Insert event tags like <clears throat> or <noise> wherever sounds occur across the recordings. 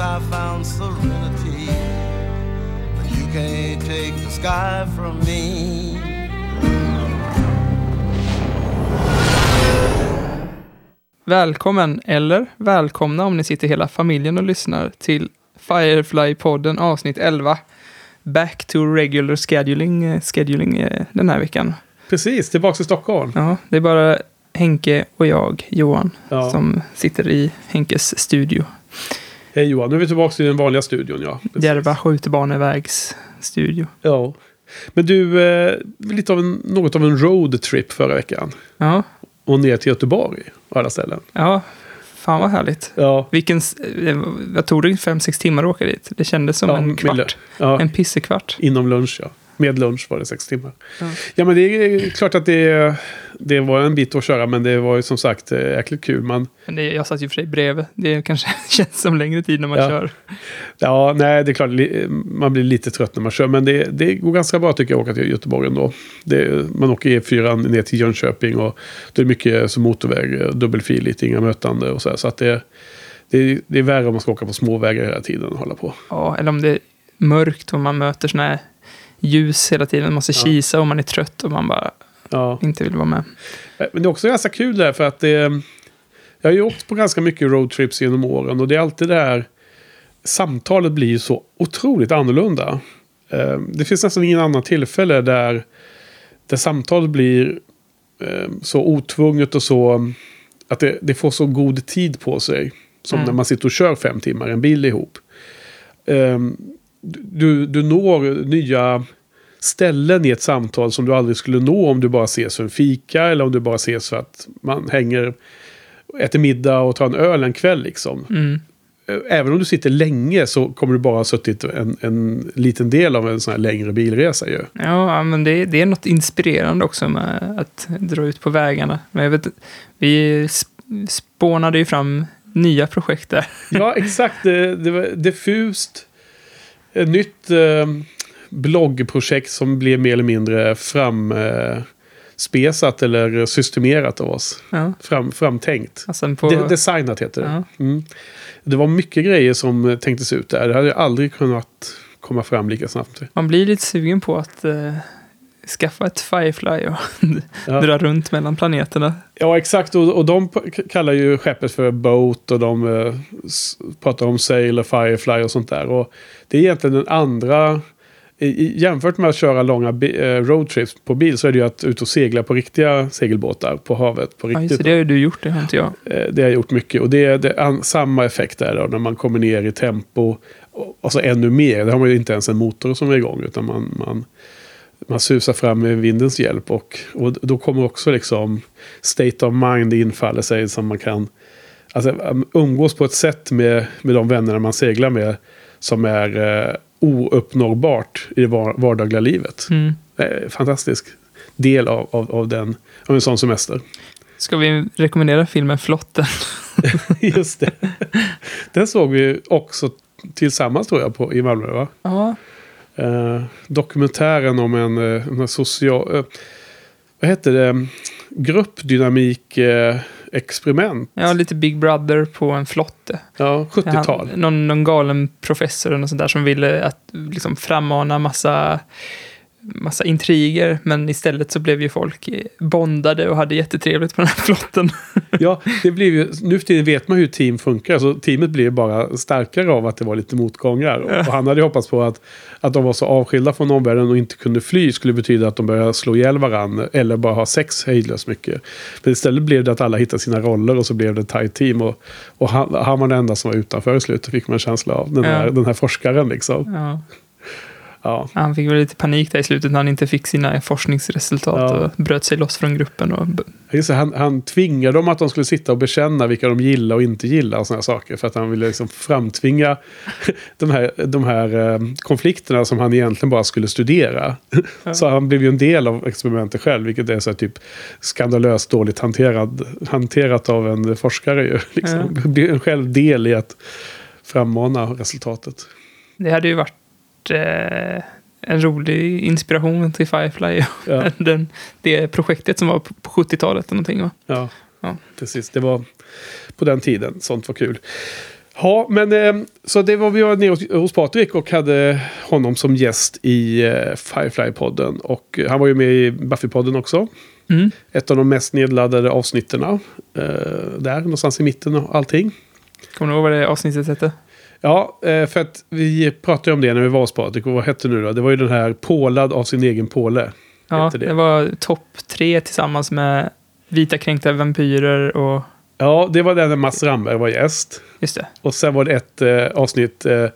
I found serenity. But you can't take the sky from me. Välkommen, eller välkomna om ni sitter hela familjen och lyssnar till Firefly-podden avsnitt 11. Back to regular scheduling, eh, scheduling eh, den här veckan. Precis, tillbaka till Stockholm. Ja, det är bara Henke och jag, Johan, Ja. som sitter i Henkes studio. Hej Johan, nu är vi tillbaka i den vanliga studion. Ja. Precis. Järva skjutbanevägs studio. Ja. Men du, eh, lite av en, något av en roadtrip förra veckan. Ja, Och ner till Göteborg och alla ställen. ja, fan vad härligt. Ja, Vilken, s- eh, jag tog det fem sex timmar att åka dit. Det kändes som ja, en kvart. Ja, En pissekvart. inom lunch ja. Med lunch var det sex timmar. Ja. Ja, men det är klart att det, det var en bit att köra, men det var ju som sagt eh, jäkligt kul. Man, Men det, jag satt ju för sig bredvid. Det kanske <laughs> känns som längre tid när man Ja. kör. ja, nej, det är klart, man blir lite trött när man kör, men det, det går ganska bra tycker jag att åka till Göteborg ändå. Det, man åker E4 ner till Jönköping och det är mycket som motorväg, dubbelfiligt, inga mötande och så här. Så att det, det, det är värre om man ska åka på småvägar hela tiden och hålla på. Ja, eller om det är mörkt och man möter såna här ljus hela tiden. Man måste Ja. kisa och man är trött och man bara Ja. inte vill vara med. Eh, Men det är också ganska kul där för att det... Jag har ju åkt på ganska mycket roadtrips genom åren och det är alltid det här... Samtalet blir så otroligt annorlunda. Eh, Det finns nästan ingen annan tillfälle där, där samtalet blir eh, så otvunget och så... Att det, det får så god tid på sig. Som Mm. när man sitter och kör fem timmar en bil ihop. Eh, Du, du når nya ställen i ett samtal som du aldrig skulle nå om du bara ses för en fika eller om du bara ses för att man hänger, äter middag och tar en öl en kväll liksom. Mm. Även om du sitter länge så kommer du bara ha suttit en, en liten del av en sån här längre bilresa ju. Ja, men det, det är något inspirerande också med att dra ut på vägarna. Men jag vet, vi sp- spånade ju fram nya projekt där. Ja, exakt. Det, det var diffust. Ett nytt eh, bloggprojekt som blev mer eller mindre framspesat eller systemerat av oss. Ja, Fram, framtänkt. alltså på, De, designat heter det. Ja. Mm. Det var mycket grejer som eh, tänktes ut där. Det hade jag aldrig kunnat komma fram lika snabbt. man blir lite sugen på att eh, skaffa ett Firefly och <laughs> Ja, dra runt mellan planeterna. ja exakt. Och, och de kallar ju skeppet för Boat och de eh, pratar om Sail och Firefly och sånt där. Och det är egentligen den andra... I, jämfört med att köra långa eh, roadtrips på bil så är det ju att ut och segla på riktiga segelbåtar på havet. På Ja, riktigt. just det, har ju du gjort, det har inte jag. Eh, Det har jag gjort mycket. Och det är, det är samma effekt där då, när man kommer ner i tempo. Och, och så ännu mer. Det har man ju inte ens en motor som är igång. Utan man, man, man susar fram med vindens hjälp. Och, och då kommer också liksom state of mind infaller sig. Som man kan alltså, um, umgås på ett sätt med, med de vännerna man seglar med. Som är eh, ouppnåbart i det var, vardagliga livet. Mm. Eh, fantastisk del av, av, av, den, av en sån semester. Ska vi rekommendera filmen Flotten? <laughs> Just det. Den såg vi också tillsammans tror jag på, i Malmö. Va? Ja, Eh, dokumentären om en, eh, en social... Eh, vad heter det? Gruppdynamik eh, experiment. ja, lite Big Brother på en flotte. Ja, 70-tal. Han- Någon, någon galen professor eller något sånt där som ville att, liksom, frammana massa, massa intriger. Men istället så blev ju folk bondade och hade jättetrevligt på den här flotten. <laughs> Ja, det blev ju, nu för tiden vet man hur team funkar. Alltså, teamet blir bara starkare av att det var lite motgångar. Och han hade ju hoppats på att, att de var så avskilda från omvärlden och inte kunde fly skulle betyda att de började slå ihjäl varandra eller bara ha sex hejdlöst mycket. Men istället blev det att alla hittade sina roller och så blev det ett tight team. Och, och han, han var den enda som var utanför i slutet fick man en känsla av. Den, Ja. här, den här forskaren liksom. Ja. Ja, Han fick väl lite panik där i slutet när han inte fick sina forskningsresultat Ja. och bröt sig loss från gruppen. Och, Just han, han tvingade dem att de skulle sitta och bekänna vilka de gillar och inte gillar och sådana saker. För att han ville liksom framtvinga <laughs> de här, de här eh, konflikterna som han egentligen bara skulle studera. Så han blev ju en del av experimentet själv, vilket är så här typ skandalöst dåligt hanterad, hanterat av en forskare ju. Liksom. Blir en själv del i att frammana resultatet. det hade ju varit eh, en rolig inspiration till Firefly. Ja. <laughs> Den, det projektet som var på på 70-talet eller någonting. Va? Ja, Ja. precis. Det var på den tiden. Sånt var kul. Ja, men eh, så det var vi var nere hos, Patrik och hade honom som gäst i eh, Firefly-podden. Och eh, han var ju med i Buffy-podden också. Mm. Ett av de mest nedladdade avsnitten. Eh, där, någonstans i mitten och allting. Kommer du ihåg vad det avsnittet hette? Ja, eh, för att vi pratade om det när vi var hos Patrik. Och vad hette det nu då? Det var ju den här pålad av sin egen påle. Ja, det? det, var topp tre tillsammans med Vita kränkta vampyrer och... Ja, det var den när Mats Ramberg var gäst. Just det. Och sen var det ett eh, avsnitt eh,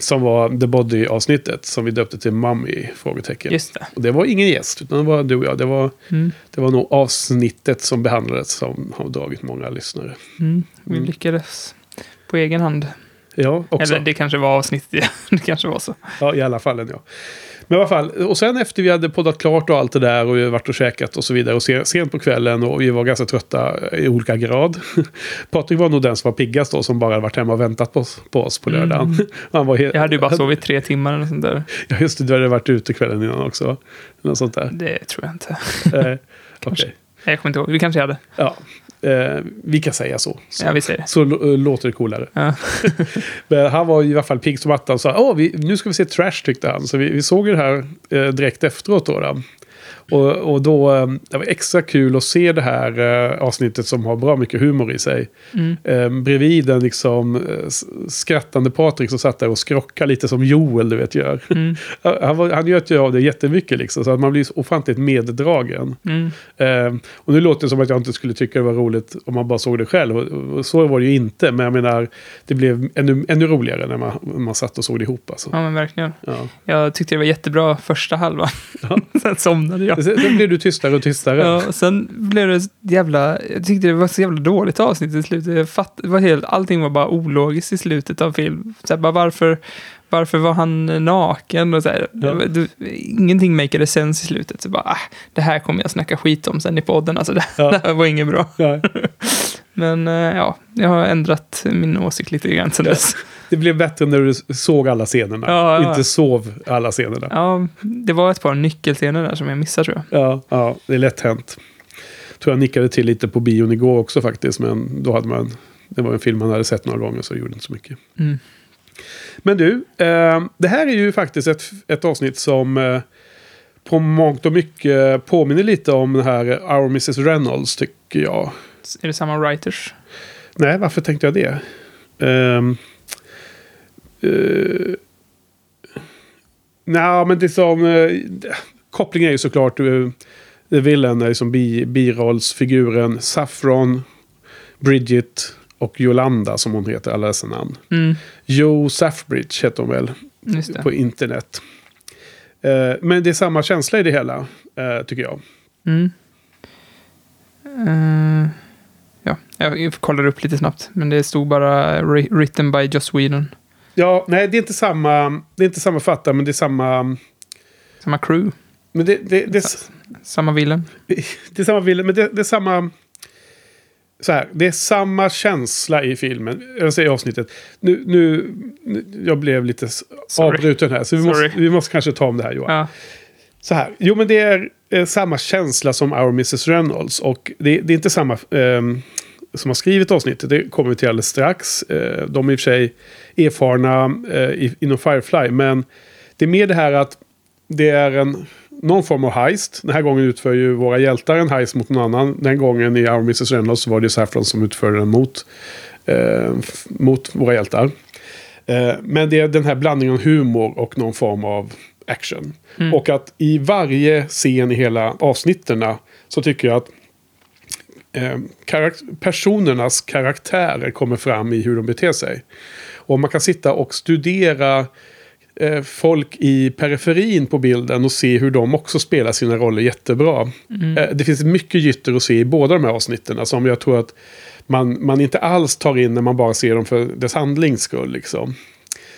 som var The Body-avsnittet som vi döpte till Mummy? Frågetecken. Just det. Och det var ingen gäst, utan det var du och jag. Det var, Mm. det var nog avsnittet som behandlades som har dragit många lyssnare. Mm. Vi Mm. lyckades på egen hand. Ja, också. Eller det kanske var avsnittet, <laughs> ja. det kanske var så. Ja, i alla fall. Ja. Men i alla fall, och sen efter vi hade poddat klart och allt det där och vi varit och käkat och så vidare och se- sent på kvällen och vi var ganska trötta i olika grad. <laughs> Patrik var nog den som var piggast då som bara hade varit hemma och väntat på oss på, oss på lördagen. <laughs> Han var Jag hade ju bara sovit tre timmar eller sånt där. Ja, just det, du hade varit ute kvällen innan också. Något sånt där. Det tror jag inte. Eh. Okej. Nej, Jag kommer inte ihåg. Vi kanske hade. Ja, eh, vi kan säga så. Så, Ja, vi säger så l- låter det coolare. Ja. <laughs> Men han var i alla fall pigg som attan och sa Åh, vi, nu ska vi se Trash tyckte han. Så vi, vi såg ju det här eh, direkt efteråt då. då. Och, och då eh, det var extra kul att se det här eh, avsnittet som har bra mycket humor i sig. Mm. Eh, bredvid en liksom eh, skrattande Patrik som satt där och skrockade lite som Joel du vet gör. Mm. <laughs> Han, var, han gör ju av det jättemycket liksom. Så att man blir så ofantligt meddragen. Mm. Eh, och nu låter det som att jag inte skulle tycka det var roligt om man bara såg det själv. Och, och så var det ju inte. Men jag menar, det blev ännu, ännu roligare när man, man satt och såg det ihop. Alltså. Ja, men verkligen. Ja. Jag tyckte det var jättebra första halvan. Ja. <laughs> Sen somnade jag. Sen sen blev du tystare och tystare. Ja, sen blev det jävla... Jag tyckte det var så jävla dåligt avsnitt i slutet. Jag fatt, var helt, allting var bara ologiskt i slutet av film. Så här, bara varför, varför var han naken? Och så här, Ja. du, ingenting maker sense i slutet. Så bara, ah, det här kommer jag snacka skit om sen i podden. Alltså, <laughs> det, Ja. det här var inget bra. Ja. <laughs> Men eh, ja, jag har ändrat min åsikt lite grann sen dess. Det blev bättre när du såg alla scenerna. Ja, ja. Inte sov alla scenerna. Ja, det var ett par nyckelscener där som jag missade tror jag. Ja, ja, det är lätt hänt. Tror jag nickade till lite på bion igår också faktiskt. Men då hade man... Det var en film man hade sett några gånger så det gjorde inte så mycket. Mm. Men du, eh, det här är ju faktiskt ett, ett avsnitt som eh, på mångt och mycket påminner lite om den här Our Mrs Reynolds tycker jag. Är det samma writers? Nej, varför tänkte jag det? Um, uh, Nej, men det är som... Uh, kopplingen är ju såklart... Uh, The Villain är som bi, birollsfiguren Saffron, Bridget och Yolanda som hon heter, alla dessa namn. Mm, Joe Saffbridge heter hon väl på internet. Eh, men det är samma känsla i det hela, eh, tycker jag. Mm. Eh, ja, jag kollar upp lite snabbt. Men det stod bara ri- written by Joss Whedon. Ja, nej, det är inte samma, det är inte samma författare, men det är samma... Samma crew. Men det, det, det, är- Samma villain. <laughs> det är samma bild, men det, det är samma... Så här, det är samma känsla i filmen, alltså i avsnittet. Nu, nu, nu jag blev lite Sorry. avbruten här, så vi Sorry. måste, vi måste kanske ta om det här Johan. Ja. Så här, jo men det är eh, samma känsla som Our Mrs Reynolds. Och det, det är inte samma ehm, som har skrivit avsnittet, det kommer vi till alldeles strax. Eh, de är i och för sig erfarna eh, inom Firefly, men det är mer det här att det är en, någon form av heist. Den här gången utför ju våra hjältar en heist mot någon annan. Den gången i Our Mrs Reynolds så var det Saffron som utförde den mot, eh, mot våra hjältar. Eh, men det är den här blandningen av humor och någon form av action. Mm. Och att i varje scen i hela avsnitterna så tycker jag att eh, karak- personernas karaktärer kommer fram i hur de beter sig. Och man kan sitta och studera eh, folk i periferin på bilden och se hur de också spelar sina roller jättebra. Mm. Eh, det finns mycket gytter att se i båda de här avsnitten som jag tror att man, man inte alls tar in när man bara ser dem för dess handlings skull. Liksom.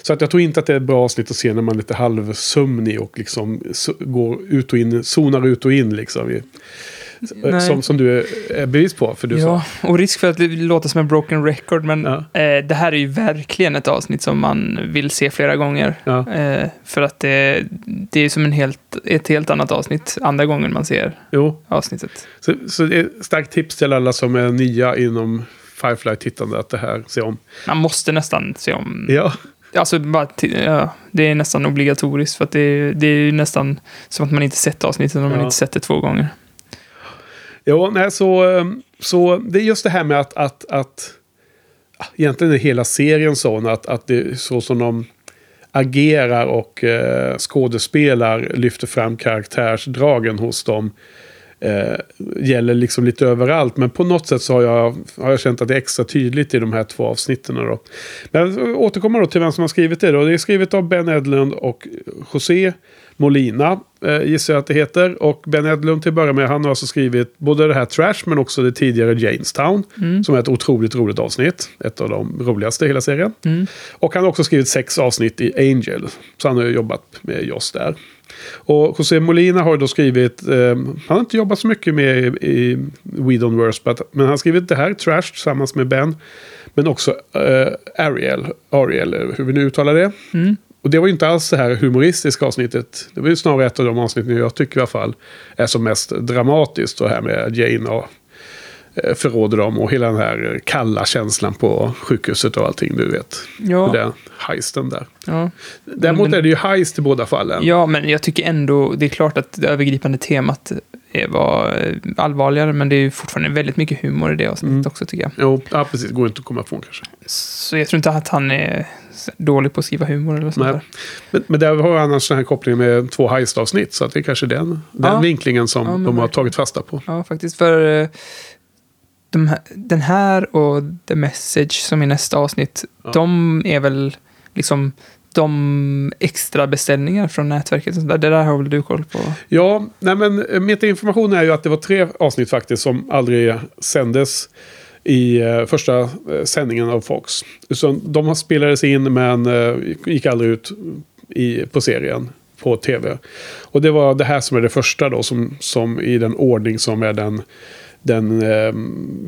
Så att jag tror inte att det är ett bra avsnitt att se när man är lite halvsömnig och liksom so- går ut och in, zonar ut och in liksom. Nej. som, som du är- bevis på, för du Ja, sa. och risk för att det låter som en broken record, men Ja. eh, det här är ju verkligen ett avsnitt som man vill se flera gånger. Ja. Eh, för att det, det är som en helt, ett helt annat avsnitt andra gången man ser Jo, avsnittet. så, så det är ett starkt tips till alla som är nya inom Firefly-tittande att det här se om. Man måste nästan se om... Ja, Alltså, bara ja, det är nästan obligatoriskt, för att det, det är ju nästan som att man inte sett avsnittet om man Ja. inte sett det två gånger. Jo, nej, så, ehm, så det är just det här med att, att, att ah, egentligen är hela serien sån att, att det är så som de agerar och eh, skådespelar lyfter fram karaktärsdragen hos dem. Eh, gäller liksom lite överallt. Men på något sätt så har jag, har jag känt att det är extra tydligt i de här två avsnitten. Då. Men eh, återkommer då till vem som har skrivit det. Då. Det är skrivet av Ben Edlund och José Molina. Eh, gissar jag att det heter. Och Ben Edlund till att börja med. Han har alltså skrivit både det här Trash men också det tidigare Janestown. Som är ett otroligt roligt avsnitt. Ett av de roligaste i hela serien. Och han har också skrivit sex avsnitt i Angel. Så han har jobbat med Joss där. Och José Molina har då skrivit, eh, han har inte jobbat så mycket med i, i We Don't Worse, but, men han har skrivit det här, Trash, tillsammans med Ben. Men också eh, Ariel, Ariel, hur vi nu uttalar det. Och det var ju inte alls det här humoristiska avsnittet. Det var ju snarare ett av de avsnitten jag tycker i alla fall är som mest dramatiskt. Det här med Jane och eh, förråder dem och hela den här kalla känslan på sjukhuset och allting, du vet. Ja. Den heisten där. Ja. Däremot Men- är det ju heist i båda fallen. ja, men jag tycker ändå, det är klart att det övergripande temat var eh, allvarligare, men det är ju fortfarande väldigt mycket humor i det avsnittet Mm. också tycker jag. Jo, ja, precis. Går inte att komma ifrån kanske. Så jag tror inte att han är dålig på att skriva humor eller sånt Nej. där. Men, men där har jag annars den här kopplingen med två heist-avsnitt. Så att det är kanske den, den Ja. vinklingen som Ja, de har verkligen. tagit fasta på. Ja, faktiskt. För eh, de här, den här och The Message som är nästa avsnitt, Ja. de är väl liksom de extra beställningar från nätverket. och där. Det där har väl du koll på? Ja, nej men metainformation är ju att det var tre avsnitt faktiskt som aldrig sändes i eh, första eh, sändningen av Fox. Så de spelades in men eh, gick aldrig ut i, på serien på tv. Och det var det här som är det första då som, som i den ordning som är den den eh,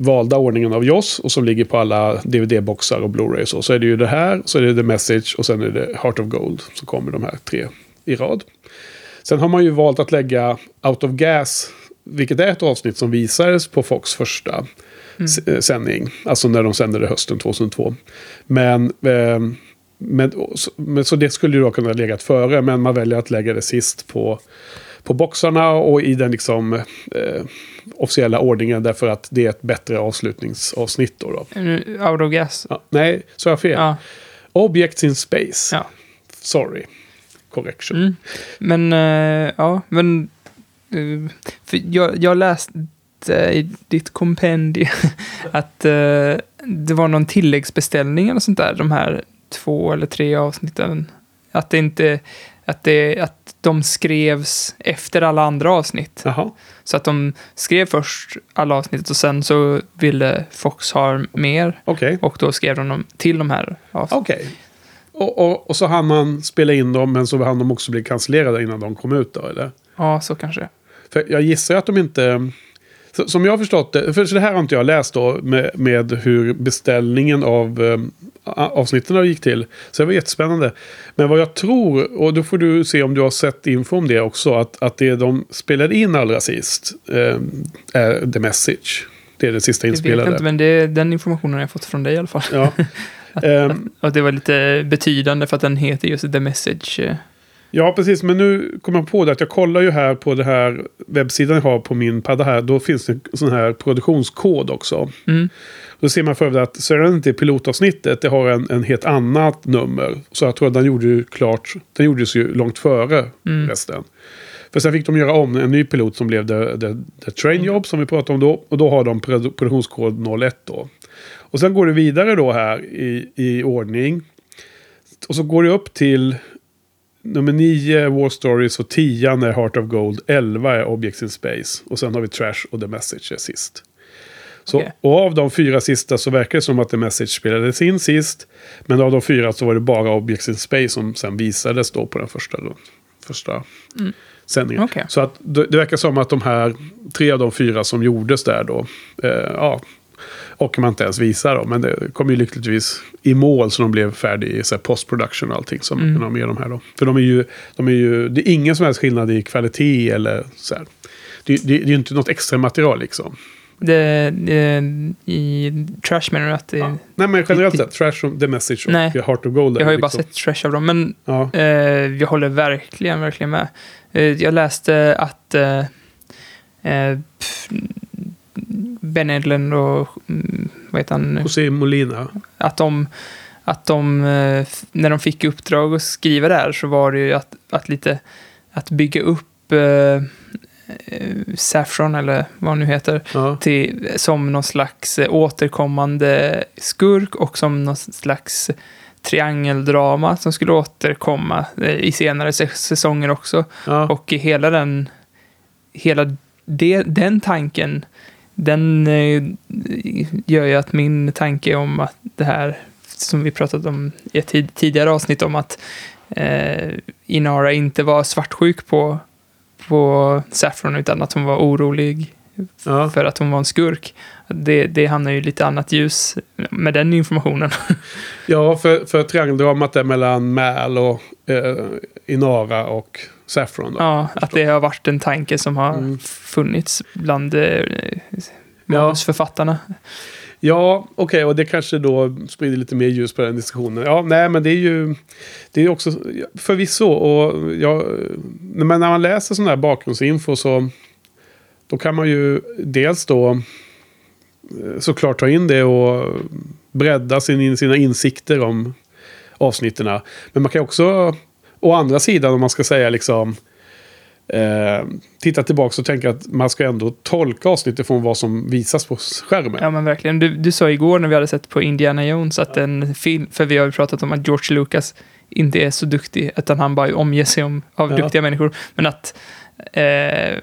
valda ordningen av Joss och som ligger på alla DVD-boxar och Blu-rays. Så är det ju det här, så är det The Message och sen är det Heart of Gold som kommer de här tre i rad. Sen har man ju valt att lägga Out of Gas, vilket är ett avsnitt som visades på Fox första eh, sändning. Alltså när de sände det hösten 2002. Men, eh, men, så, men, så det skulle ju då kunna legat före, men man väljer att lägga det sist på, på boxarna och i den liksom eh, officiella ordningen därför att det är ett bättre avslutningsavsnitt. Då, då. Gas. Ja, nej, så jag fel. Ja, Objects in Space. ja. Sorry. Correction. Mm. Men, eh, ja, men... eh, för jag, jag läste i ditt kompendium <laughs> att eh, det var någon tilläggsbeställning eller sånt där, de här två eller tre avsnitten. Att det inte... Att, det, att de skrevs efter alla andra avsnitt. Jaha. Så att de skrev först alla avsnitt och sen så ville Fox ha mer. Okej. Och då skrev de till de här avsnitten. Okej. Och, och, och så hann man spela in dem, men så hann de också bli cancellerade innan de kom ut då, eller? Ja, så kanske. För jag gissar att de inte... så- Som jag har förstått det, för det här har inte jag läst då med, med hur beställningen av eh, avsnitten gick till. Så det var jättespännande. Men vad jag tror, och då får du se om du har sett info om det också, att, att det de spelade in allra sist eh, är The Message. Det är det sista vet jag inspelade. inte, men det, den informationen har jag fått från dig i alla fall. Ja. <laughs> Ehm, Och det var lite betydande för att den heter just The Message. Ja, precis. Men nu kommer jag på det att jag kollar ju här på det här webbsidan jag har på min padda här. Då finns det en sån här produktionskod också. Mm. Då ser man för övrigt att Serenity pilotavsnittet det har en, en helt annat nummer. Så jag tror att den gjorde ju klart, den gjordes ju långt före Mm. resten. För sen fick de göra om en ny pilot som blev The, the, the Train Job som vi pratade om då. Och då har de produ- produktionskod 01 då. Och sen går det vidare då här i, i ordning. Och så går det upp till nummer 9 är War Stories och 10 är Heart of Gold. 11 är Objects in Space. Och sen har vi Trash och The Message är sist. Så, Okej. Och av de fyra sista så verkar det som att The Message spelades in sist. Men av de fyra så var det bara Objects in Space som sen visades då på den första, första sändningen. Okej. Så att det, det verkar som att de här tre av de fyra som gjordes där då, eh, ja, och man inte ens visar dem. Men det kom ju lyckligtvis i mål så de blev färdiga i så här post-production och allting som mm. de med de här då. För de är ju, de är ju, det är ingen som helst skillnad i kvalitet eller så här. Det, det, det är ju inte något extra material liksom. Det, det, I Trash menar du att det... Ja. Nej men generellt sett, Trash The Message och Nej. Heart of Gold. är Jag har ju bara liksom, sett Trash av dem, men Ja, eh, jag håller verkligen, verkligen med. Eh, jag läste att eh, eh, pff, Ben Edlund och mm, vad heter han? José Molina. att de, att de eh, när de fick uppdrag att skriva det här så var det ju att, att lite, att bygga upp eh, eh, Saffron, eller vad han nu heter, Ja. till, som någon slags eh, återkommande skurk och som någon slags triangeldrama som skulle återkomma i senare sä- säsonger också. Ja. Och hela den, hela det, den tanken, den eh, gör ju att min tanke om att det här, som vi pratat om i ett tid, tidigare avsnitt, om att eh, Inara inte var svartsjuk på, på Saffron, utan att hon var orolig Ja. för att hon var en skurk. Det, det hamnar ju lite annat ljus med den informationen. Ja, för, för triangeldramat är mellan Mal och eh, Inara och Saffron. Då. Ja, att det har varit en tanke som har Mm. funnits bland eh, manusförfattarna. Ja, okej, och det kanske då sprider lite mer ljus på den diskussionen. Ja, nej, men det är ju det är också förvisso. Och jag, men när man läser sån här bakgrundsinfo så då kan man ju dels då eh, såklart ta in det och bredda sin, sina insikter om avsnitten. Men man kan också, å andra sidan om man ska säga liksom eh, titta tillbaka och tänka att man ska ändå tolka avsnittet från vad som visas på skärmen. Ja, men verkligen. Du, du sa igår när vi hade sett på Indiana Jones att en film, för vi har ju pratat om att George Lucas inte är så duktig, utan han bara omger sig om, av Ja. duktiga människor. Men att eh,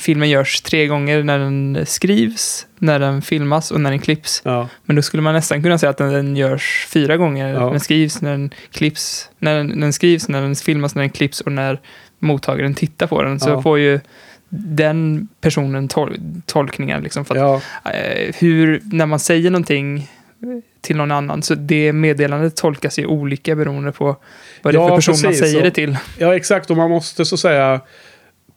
filmen görs tre gånger när den skrivs, när den filmas och när den klipps. Ja. Men då skulle man nästan kunna säga att den, den görs fyra gånger. Ja. Den skrivs, när den klipps, när den, den skrivs, när den filmas, när den klipps och när mottagaren tittar på den. Så Ja. får ju den personen tol tolkningar. Liksom, för att, eh, hur, när man säger någonting till någon annan, så det meddelandet tolkas ju olika beroende på vad det är Ja, för person man precis. säger Så- det till. ja, exakt. Och man måste så att säga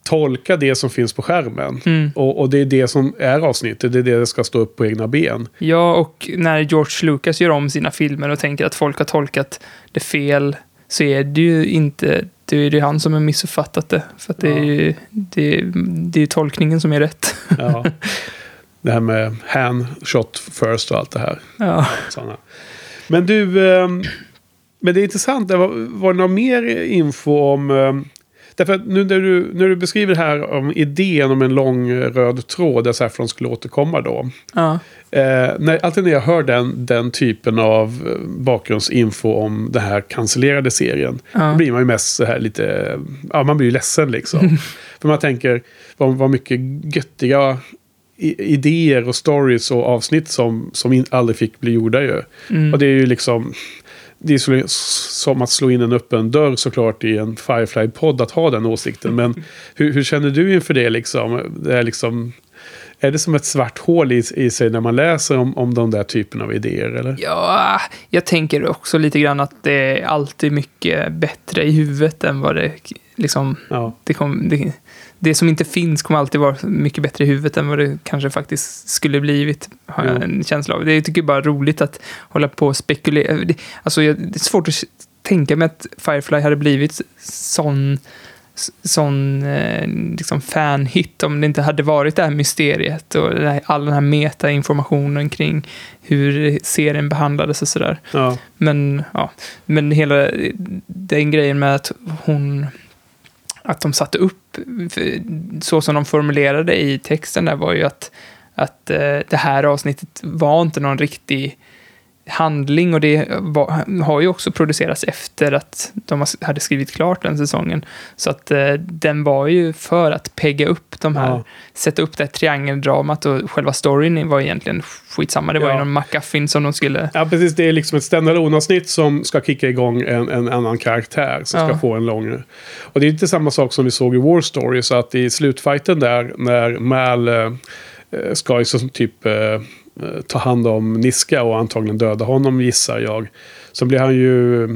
tolka det som finns på skärmen. Mm. Och, och det är det som är avsnittet. Det är det det ska stå upp på egna ben. Ja, och när George Lucas gör om sina filmer och tänker att folk har tolkat det fel, så är det ju inte det är ju han som har missuppfattat det. För att det, är Ja. ju, det, är- det är tolkningen som är rätt. Ja. <laughs> det här med hand shot first och allt det här. Ja. Såna. Men du, ehm, men det är intressant. Var, var det någon mer info om... ehm, Därför att nu när du, när du beskriver här om idén om en lång röd tråd där Saffron skulle återkomma då. ja. Eh, när, alltid när jag hör den, den typen av eh, bakgrundsinfo om den här cancellerade serien. Då ja. blir man ju mest så här lite, ja man blir ju ledsen liksom. <laughs> För man tänker vad, vad mycket göttiga idéer och stories och avsnitt som, som in, aldrig fick bli gjorda ju. Mm. Och det är ju liksom, det är som att slå in en öppen dörr såklart i en Firefly-podd att ha den åsikten. Men <laughs> hur, hur känner du inför det liksom? Det är liksom... Är det som ett svart hål i, i sig när man läser om, om de där typen av idéer? Eller? Ja, jag tänker också lite grann att det är alltid mycket bättre i huvudet än vad det liksom... Ja. Det, kom, det, det som inte finns kommer alltid vara mycket bättre i huvudet än vad det kanske faktiskt skulle blivit, har jag Ja. en känsla av. Det jag tycker jag bara är roligt att hålla på och spekulera. Det, alltså, jag, det är svårt att tänka mig att Firefly hade blivit sån sån eh, liksom fan-hit om det inte hade varit det här mysteriet och här, all den här meta-informationen kring hur serien behandlades och sådär. Ja. Men, ja, men hela den grejen med att hon att de satte upp, så som de formulerade i texten där var ju att, att eh, det här avsnittet var inte någon riktig handling och det var, har ju också producerats efter att de hade skrivit klart den säsongen. Så att eh, den var ju för att pegga upp de här, Ja. sätta upp det här triangeldramat och själva storyn var egentligen skitsamma. Det var Ja. ju någon McGuffin som de skulle... Ja, precis. Det är liksom ett standalone-avsnitt som ska kicka igång en, en annan karaktär som ska Ja. få en lång... Och det är inte samma sak som vi såg i War Story, så att i slutfighten där, när Mal eh, eh, ska ju som typ eh, ta hand om Niska och antagligen döda honom, gissar jag. Så blir han ju... eh,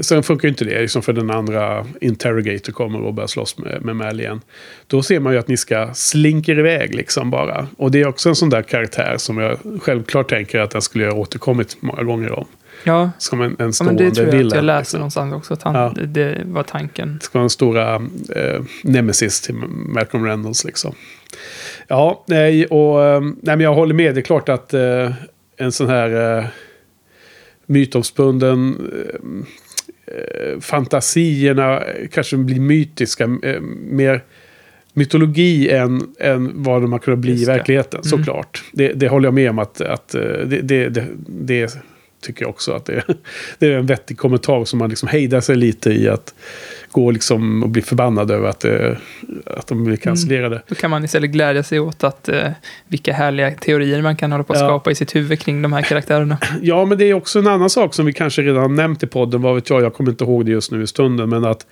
Sen funkar ju inte det, liksom för den andra Interrogator kommer och börjar slåss med, med Mal igen. Då ser man ju att Niska slinker iväg liksom bara. Och det är också en sån där karaktär som jag självklart tänker att den skulle ha återkommit många gånger om. Ja, Som en, en ja stående men det tror jag att jag villain, läste liksom. någonstans också, att han, Ja. det, det var tanken. Det ska vara en stora eh, nemesis till Malcolm Reynolds liksom. Ja, nej, och eh, nej, men jag håller med. Det är klart att eh, en sån här eh, mytomspunnen eh, eh, fantasierna kanske blir mytiska. Eh, mer mytologi än, än vad de har kunnat bli i verkligheten, Mm. såklart. Det, det håller jag med om att, att eh, det, det, det, det tycker jag också att det, <laughs> det är en vettig kommentar som man liksom hejdar sig lite i att gå liksom och bli förbannad över att, eh, att de blir cancellerade. Då kan man istället glädja sig åt att eh, vilka härliga teorier man kan hålla på att Ja. skapa i sitt huvud kring de här karaktärerna. <clears throat> Ja, men det är också en annan sak som vi kanske redan har nämnt i podden. Vad vet jag, jag kommer inte ihåg det just nu i stunden. Men att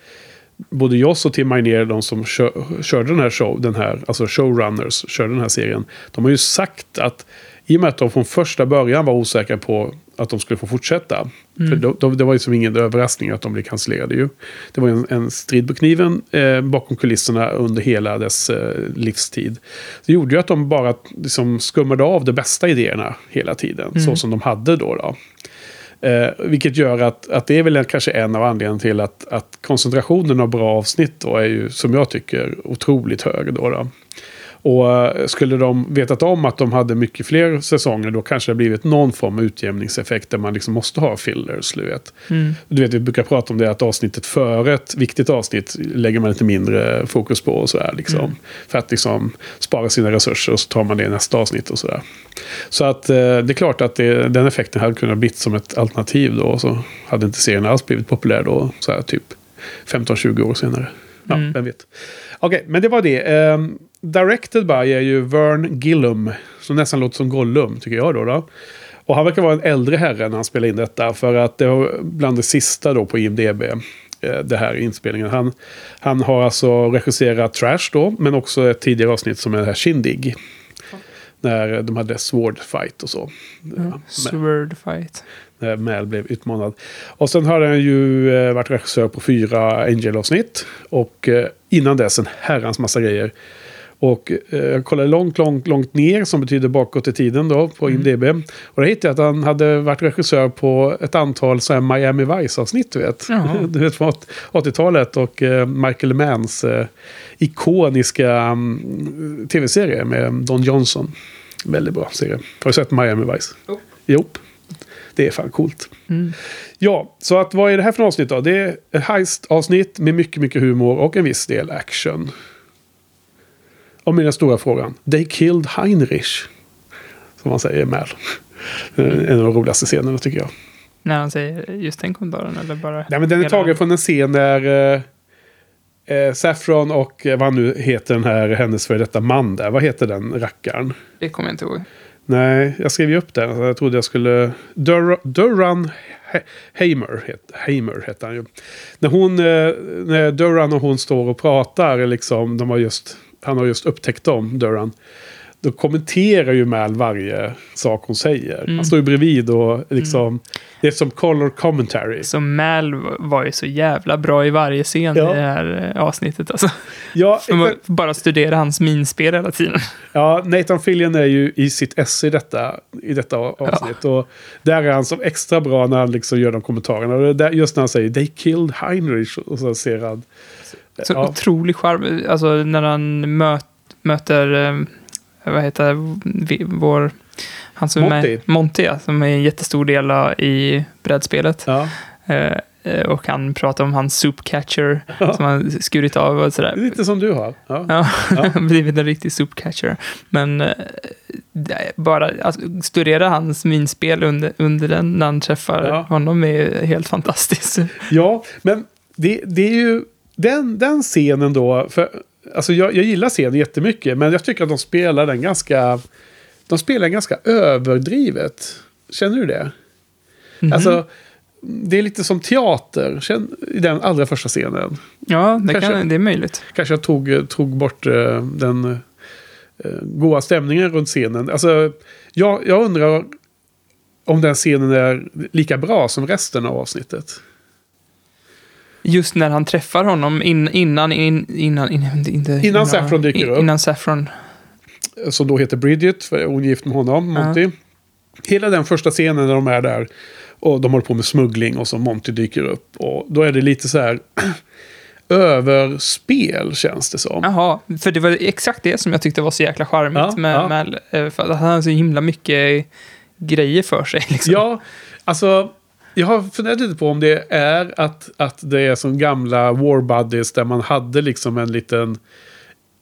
både Joss och Tim Magnér, de som kör, körde den här show, den här, alltså showrunners, körde den här serien. De har ju sagt att i och med att de från första början var osäkra på att de skulle få fortsätta. För då, då, det var ju som ingen överraskning att de blev cancellerade ju. Det var en, en strid på kniven eh, bakom kulisserna under hela dess eh, livstid. Det gjorde ju att de bara liksom, skummade av de bästa idéerna hela tiden. Så som de hade då. då. Eh, vilket gör att, att det är väl kanske en av anledningarna till att, att koncentrationen av bra avsnitt då är ju, som jag tycker, otroligt hög. Då, då. Och eh, skulle de vetat om att de hade mycket fler säsonger då kanske det blivit någon form av utjämningseffekt där man liksom måste ha fillers. Du vet. Mm. Du vet, vi brukar prata om det att avsnittet före ett viktigt avsnitt lägger man lite mindre fokus på och sådär. Liksom, Mm. För att liksom spara sina resurser och så tar man det i nästa avsnitt och sådär. Så att eh, det är klart att det, den effekten hade kunnat bli som ett alternativ då. Så hade inte serien alls blivit populär då, så här typ 15-20 år senare. Ja, Mm. vem vet. Okej, men det var det. Ehm, directed by är ju Vern Gillum. Som nästan låter som Gollum, tycker jag då. då. Och han verkar vara en äldre herre när han spelar in detta. För att det var bland det sista då på IMDB. eh, Det här inspelningen. Han, han har alltså regisserat Trash då. Men också ett tidigare avsnitt som är det här Shindig. När de hade Sword Fight och så. Ja, men- Sword fight. när Mal blev utmanad. Och sen har han ju eh, varit regissör på fyra Angel-avsnitt. Och eh, innan dess en herrans massa grejer. Och eh, jag kollade långt, långt, långt ner som betyder bakåt i tiden då på IMDB. Och då hittade jag att han hade varit regissör på ett antal så här Miami Vice-avsnitt, du vet. <laughs> Du vet från 80-talet och eh, Michael Manns eh, ikoniska mm, tv-serie med Don Johnson. Väldigt bra serie. Har du sett Miami Vice? Jo. Jo. Det är fan coolt. Mm. Ja, så att vad är det här för avsnitt då? Det är ett heist-avsnitt med mycket, mycket humor och en viss del action. Och min stora frågan. They killed Heinrich. Som man säger med. En av de roligaste scenerna tycker jag. När han säger just den kommentaren eller bara... Nej, men den är tagen från en scen där eh, eh, Saffron och eh, vad nu heter den här hennes för detta man där. Vad heter den rackaren? Det kommer jag inte ihåg. Nej, jag skrev ju upp den. Jag trodde jag skulle... Dur- Duran Hamer, het, Hamer hette han ju. När, hon, eh, när Duran och hon står och pratar, liksom, de har just, han har just upptäckt dem, Duran. Då kommenterar ju Mal varje sak hon säger. Mm. Han står ju bredvid och liksom... Det är som color commentary. Så Mal var ju så jävla bra i varje scen Ja. i det här eh, avsnittet. Alltså. Ja, <laughs> Man bara studera hans minspel hela tiden. Ja, Nathan Fillion är ju i sitt esse i detta, i detta avsnitt. Och där är han som extra bra när han liksom gör de kommentarerna. Där, just när han säger “They killed Heinrich” och så ser han... Så ja, otrolig charm. Alltså när han möt, möter, eh, vad heter vi, vår, han som är Monty. med, Monty, ja, som är en jättestor del av- i brädspelet. ja, Eh, eh, och han pratar om hans soup catcher som han skurit av och sådär. Lite som du har. Ja. Ja, Ja. <laughs> blivit en riktig soup catcher. Men eh, är bara alltså, studera hans minspel under, under den när han träffar Ja. honom är helt fantastiskt. Ja, men det, det är ju den, den scenen då. För, alltså jag, jag gillar scenen jättemycket, men jag tycker att de spelar den ganska... De spelar den ganska överdrivet. Känner du det? Mhm. Alltså, det är lite som teater i den allra första scenen. ja, det, kanske- kan, det är möjligt. Kanske jag tog, tog bort eh, den uh, goa stämningen runt scenen. Alltså, jag, jag undrar om den scenen är lika bra som resten av avsnittet. Just när han träffar honom in, innan, in, innan, innan, inte, Innan Saffron dyker upp. Innan Saffron. som då heter Bridget, för hon är gift med honom, Ja. Monty. Hela den första scenen när de är där och de håller på med smuggling och så Monty dyker upp. Och då är det lite så här <clears throat> överspel känns det som. Jaha, för det var exakt det som jag tyckte var så jäkla charmigt Ja, med, ja. med eh, för att han har så himla mycket grejer för sig. <laughs> Liksom. Ja, alltså jag har funderat lite på om det är att, att det är som gamla war buddies där man hade liksom en liten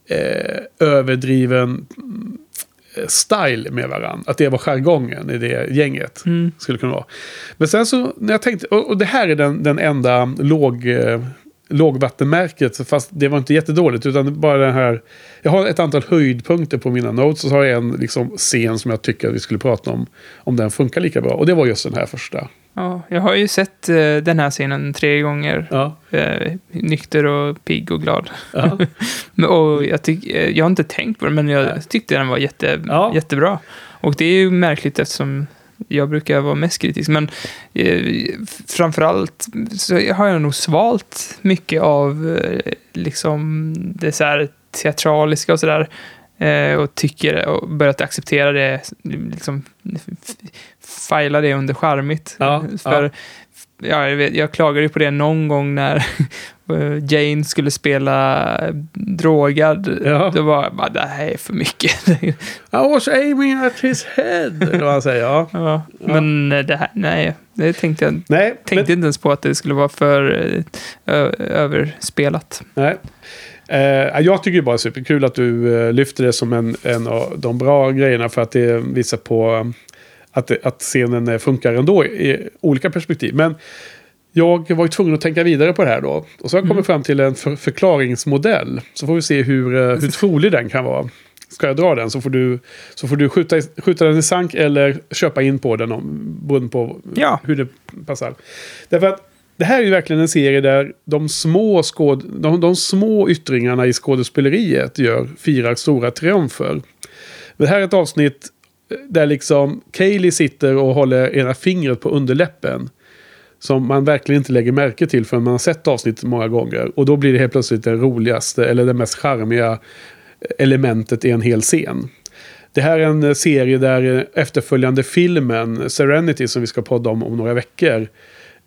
eh, överdriven mm, style med varandra. Att det var jargongen i det gänget. Mm. Skulle kunna vara. Men sen så när jag tänkte, och, och det här är den, den enda låg, eh, lågvattenmärket, fast det var inte jättedåligt, utan bara den här, jag har ett antal höjdpunkter på mina notes, och så har jag en liksom, scen som jag tycker att vi skulle prata om, om den funkar lika bra. Och det var just den här första. Ja, jag har ju sett eh, den här scenen tre gånger. Ja, Eh, nykter och pigg och glad. ja. <laughs> Och jag, tyck, eh, jag har inte tänkt på det, men jag Nej. tyckte den var jätte, Ja. jättebra. Och det är ju märkligt eftersom jag brukar vara mest kritisk. Men eh, framförallt så har jag nog svalt mycket av eh, liksom det så här teatraliska och sådär. Eh, och tycker och börjat acceptera det, liksom fila det under charmigt. Ja, För ja. ja, jag, vet, jag klagade ju på det någon gång när <laughs> eh, Jane skulle spela drogad. Ja. Då var bara, det här är för mycket. <laughs> I was aiming at his head. Eller vad han säger. Ja. ja, men eh, det här, nej, det tänkte jag Nej, tänkte men, inte ens på att det skulle vara för eh, ö, överspelat. nej. Eh, jag tycker det bara är superkul att du lyfter det som en, en av de bra grejerna för att det visar på att, att scenen eh, funkar ändå i olika perspektiv. Men jag var ju tvungen att tänka vidare på det här då. Och så har jag kommit fram till en för, förklaringsmodell. Så får vi se hur, eh, hur trolig den kan vara. Ska jag dra den så får du, så får du skjuta, skjuta den i sank eller köpa in på den om, beroende på Ja. hur det passar. Därför att det här är ju verkligen en serie där de små, skåd, de, de små yttringarna i skådespeleriet gör firar stora triumfer. Det här är ett avsnitt där liksom Kaylee sitter och håller ena fingret på underläppen. Som man verkligen inte lägger märke till förrän man har sett avsnittet många gånger. Och då blir det helt plötsligt det roligaste eller det mest charmiga elementet i en hel scen. Det här är en serie där efterföljande filmen Serenity som vi ska podda om om några veckor.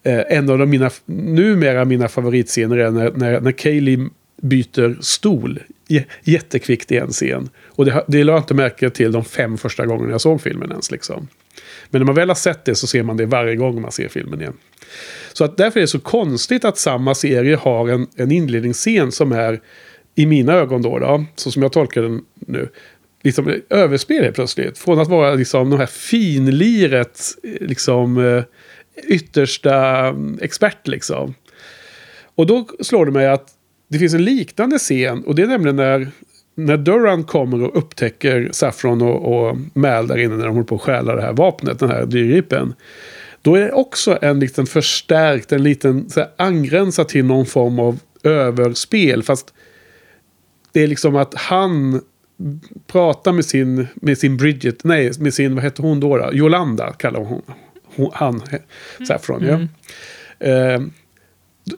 Eh, en av de mina, numera mina favoritscener är när, när, när Kaylee byter stol jättekvickt i en scen. Och det, det lade jag inte märke till de fem första gångerna jag såg filmen ens. Liksom. Men när man väl har sett det så ser man det varje gång man ser filmen igen. Så att därför är det så konstigt att samma serie har en, en inledningsscen som är, i mina ögon då, då så som jag tolkar den nu, liksom överspel helt plötsligt. Från att vara liksom de här finliret, liksom eh, yttersta mm, expert liksom. Och då slår det mig att det finns en liknande scen och det är nämligen när, när Duran kommer och upptäcker Saffron och, och Mal där inne när de håller på att stjäla det här vapnet, den här dyrgripen. Då är det också en liten förstärkt, en liten så här, angränsad till någon form av överspel. Fast det är liksom att han pratar med sin, med sin Bridget, nej, med sin, vad heter hon då? då? Yolanda kallar hon, hon han, Saffron. Ja. Eh,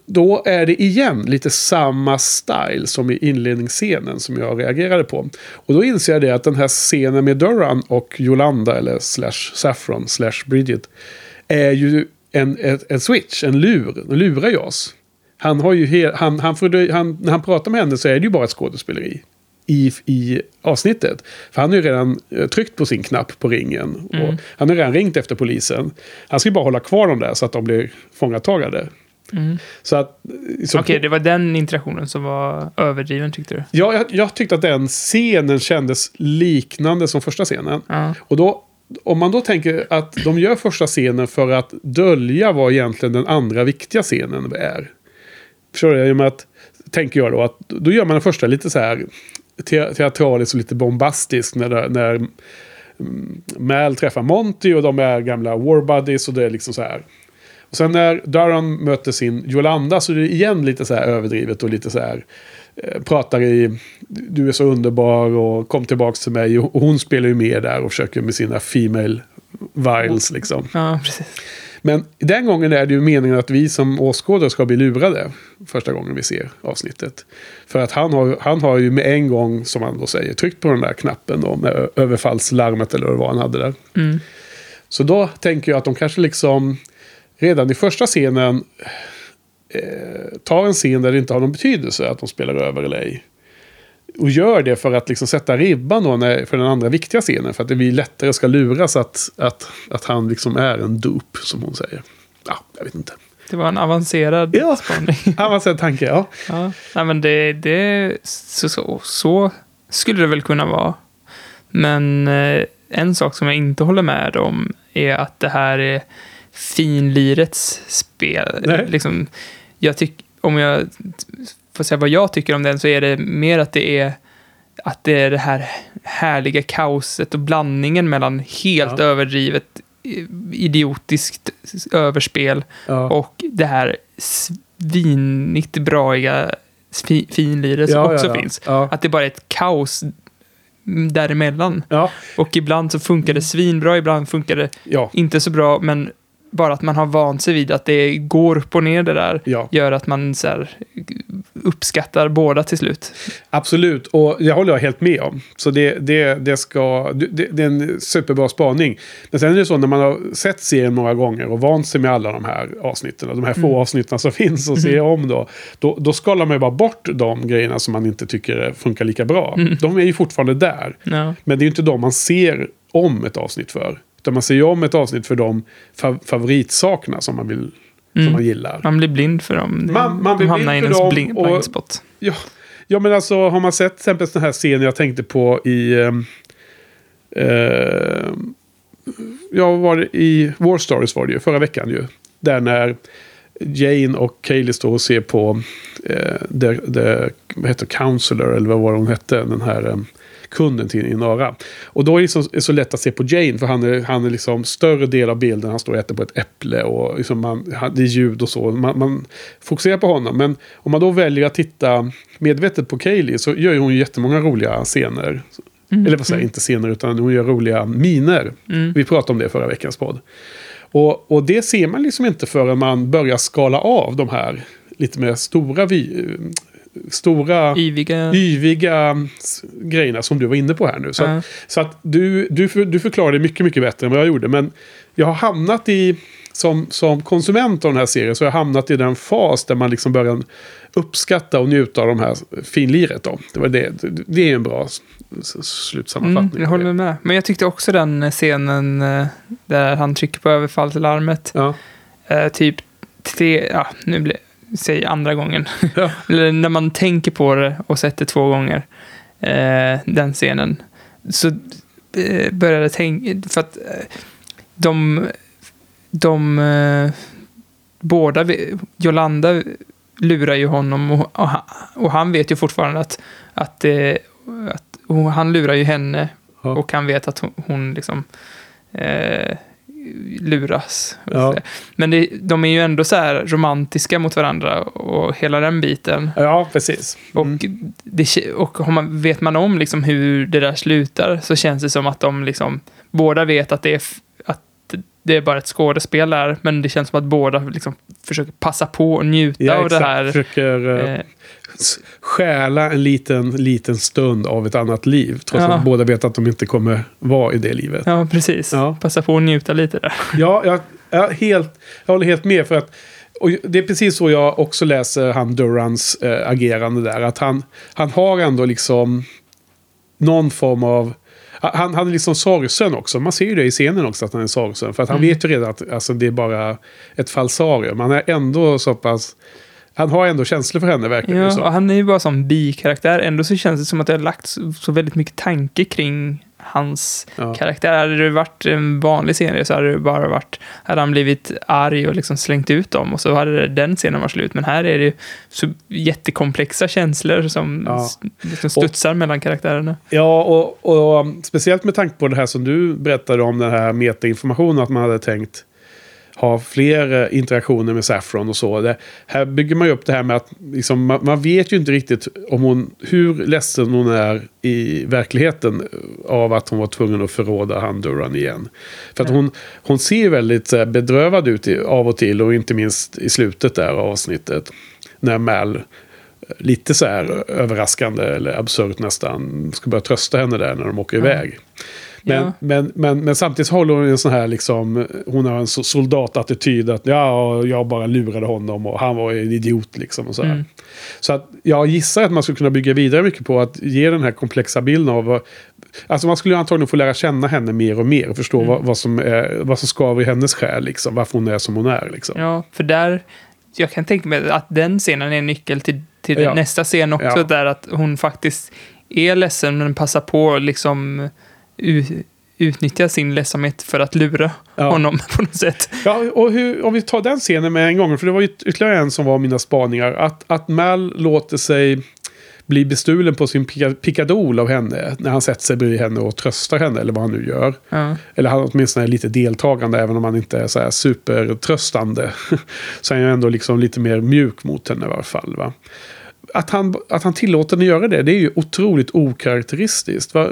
då är det igen lite samma style som i inledningsscenen som jag reagerade på. Och då inser jag det att den här scenen med Duran och Yolanda eller slash Saffron slash Bridget är ju en, en, en switch, en lur. Den lurar ju oss. Han har ju han, han, får, han, när han pratar med henne så är det ju bara ett skådespeleri. I, I avsnittet. För han har ju redan eh, tryckt på sin knapp på ringen. Och han har redan ringt efter polisen. Han ska ju bara hålla kvar dem där så att de blir fångatagade. Mm. Så att... så Okej, på- det var den interaktionen som var överdriven tyckte du? Ja, jag, jag tyckte att den scenen kändes liknande som första scenen. Ja. Och då, om man då tänker att de gör första scenen för att dölja vad egentligen den andra viktiga scenen är. Förstår du? I och med att, tänker jag då, att då gör man den första lite så här te- teatralisk och lite bombastisk. När, när mm, Mal träffar Monty och de är gamla war buddies och det är liksom så här. Och sen när Duran möter sin Yolanda så är det igen lite så här överdrivet och lite så här eh, pratar i du är så underbar och kom tillbaks till mig och hon spelar ju med där och försöker med sina female vials liksom. ja, precis. Men den gången är det ju meningen att vi som åskådare ska bli lurade första gången vi ser avsnittet. För att han har, han har ju med en gång, som han då säger, tryckt på den där knappen då med överfallslarmet eller vad han hade där. Mm. Så då tänker jag att de kanske liksom redan i första scenen eh, tar en scen där det inte har någon betydelse att de spelar över eller ej. Och gör det för att liksom sätta ribban då när, för den andra viktiga scenen. För att det blir lättare ska luras att, att, att han liksom är en dupe, som hon säger. Ja, jag vet inte. Det var en avancerad Ja. spaning. <laughs> Avancerad tanke, ja. Ja, nej, men det, det så, så, så skulle det väl kunna vara. Men eh, en sak som jag inte håller med om är att det här är finlirets spel. Nej. Liksom, jag tyck, om jag får säga vad jag tycker om den så är det mer att det är att det är det här härliga kaoset och blandningen mellan helt Ja. överdrivet idiotiskt överspel ja. och det här svinigt braiga fi- finliret som ja, också finns. Att det bara är ett kaos däremellan. Ja. Och ibland så funkar det svinbra, ibland funkar det inte så bra, men bara att man har vant sig vid att det går upp och ner det där Ja. gör att man så här, uppskattar båda till slut. Absolut, och det håller jag helt med om. Så det, det, det, ska, det, det är en superbra spaning. Men sen är det så när man har sett serien några gånger och vant sig med alla de här avsnitten, de här få avsnitten som finns och ser om då, då, då skalar man ju bara bort de grejerna som man inte tycker funkar lika bra. De är ju fortfarande där. Ja. Men det är ju inte de man ser om ett avsnitt för. Utan man ser om ett avsnitt för de fa favoritsakerna som man, vill, som man gillar. Man blir blind för dem. Man- man De blir hamnar blind i för ens dem blind, och- blind spot. Ja, ja, men alltså har man sett till exempel den här scenen jag tänkte på i... ehm, Eh, ja, var det i War Stories var det ju, förra veckan ju. Där när Jane och Kaylee står och ser på eh, the, the, vad heter Counselor, eller vad var hon hette, den här eh, kunden till Inara. Och då är det så, är så lätt att se på Jane, för han är, han är liksom större del av bilden, han står och äter på ett äpple och liksom man, det är ljud och så. Man, man fokuserar på honom, men om man då väljer att titta medvetet på Kaylee så gör ju hon jättemånga roliga scener. Eller vad säger jag, inte scener, utan hon gör roliga miner. Mm. Vi pratade om det förra veckans podd. Och, och det ser man liksom inte förrän man börjar skala av de här lite mer stora, vi, stora Yviga. yviga grejerna som du var inne på här nu. Så, Ja. att, så att du, du, för- du förklarade mycket, mycket bättre än vad jag gjorde. Men jag har hamnat i, som, som konsument av den här serien, så har jag hamnat i den fas där man liksom börjar uppskatta och njuta av de här finliret. Då. Det, var det, det är en bra Mm, slutsammanfattning. jag håller med. Men jag tyckte också den scenen eh, där han trycker på överfallslarmet. Ja. Eh, typ tre, ja, nu blir säg andra gången. <laughs> Ja. Eller när man tänker på det och sett det två gånger. Eh, den scenen. Så eh, började jag tänka, för att eh, de, de eh, båda, Jolanda lurar ju honom och, och, han, och han vet ju fortfarande att, att, eh, att han lurar ju henne Ja. och han vet att hon, hon liksom eh, luras. Ja. Men det, de är ju ändå så här romantiska mot varandra och hela den biten. ja, precis. Och, Mm. det, och man, vet man om liksom hur det där slutar så känns det som att de liksom, båda vet att det är, att det är bara ett skådespel där, men det känns som att båda liksom försöker passa på och njuta Ja, av det här. Försöker eh, Eh, stjäla en liten, liten stund av ett annat liv. Trots Ja. att båda vet att de inte kommer vara i det livet. ja, precis. Ja. Passa på att njuta lite där. Ja, jag, jag, helt, jag håller helt med. för att och Det är precis så jag också läser han Durans eh, agerande där. Att han, han har ändå liksom någon form av... Han, han är liksom sorgsen också. Man ser ju det i scenen också att han är sorgsen. För att han Mm. vet ju redan att alltså, det är bara ett falsarium. Han är ändå så pass... Han har ändå känslor för henne verkar det Ja, och han är ju bara som bikaraktär. Ändå så känns det som att det har lagt så, väldigt mycket tanke kring hans Ja. karaktär. Hade det varit en vanlig serie så hade det bara varit, hade han blivit arg och liksom slängt ut dem och så hade den scenen varit slut. Men här är det ju så jättekomplexa känslor som Ja. liksom studsar mellan karaktärerna. Ja, och, och um, speciellt med tanke på det här som du berättade om den här metainformationen. Att man hade tänkt ha fler eh, interaktioner med Saffron och så. Det, här bygger man ju upp det här med att liksom, man, man vet ju inte riktigt om hon, hur ledsen hon är i verkligheten eh, av att hon var tvungen att förråda han Duran igen. För att hon, hon ser väldigt här, bedrövad ut i, av och till och inte minst i slutet där av avsnittet. När Mal lite så här överraskande eller absurt nästan ska börja trösta henne där när de åker iväg. Men, Ja. men, men, men samtidigt håller hon en sån här liksom, hon har en soldatattityd att ja, jag bara lurade honom och han var en idiot liksom. Och så, här. Mm. så att jag gissar att man skulle kunna bygga vidare mycket på att ge den här komplexa bilden av Alltså man skulle antagligen få lära känna henne mer och mer och förstå Mm. vad, vad, som är, vad som skaver i hennes själ, liksom, varför hon är som hon är. Liksom. Ja, för där, jag kan tänka mig att den scenen är en nyckel till, till Ja. nästa scen också, Ja. där att hon faktiskt är ledsen men passar på liksom utnyttja sin ledsamhet för att lura Ja. honom <laughs> på något sätt. Ja, och hur, om vi tar den scenen med en gång, för det var ytterligare en som var mina spaningar. Att, att Mal låter sig bli bestulen på sin picadol av henne när han sätter sig bredvid henne och tröstar henne, eller vad han nu gör. Ja. Eller han åtminstone är lite deltagande, även om han inte är så här supertröstande. <laughs> så är han ju ändå liksom lite mer mjuk mot henne i varje fall. Va? Att, han, att han tillåter henne göra det, det är ju otroligt okaraktäristiskt. Va,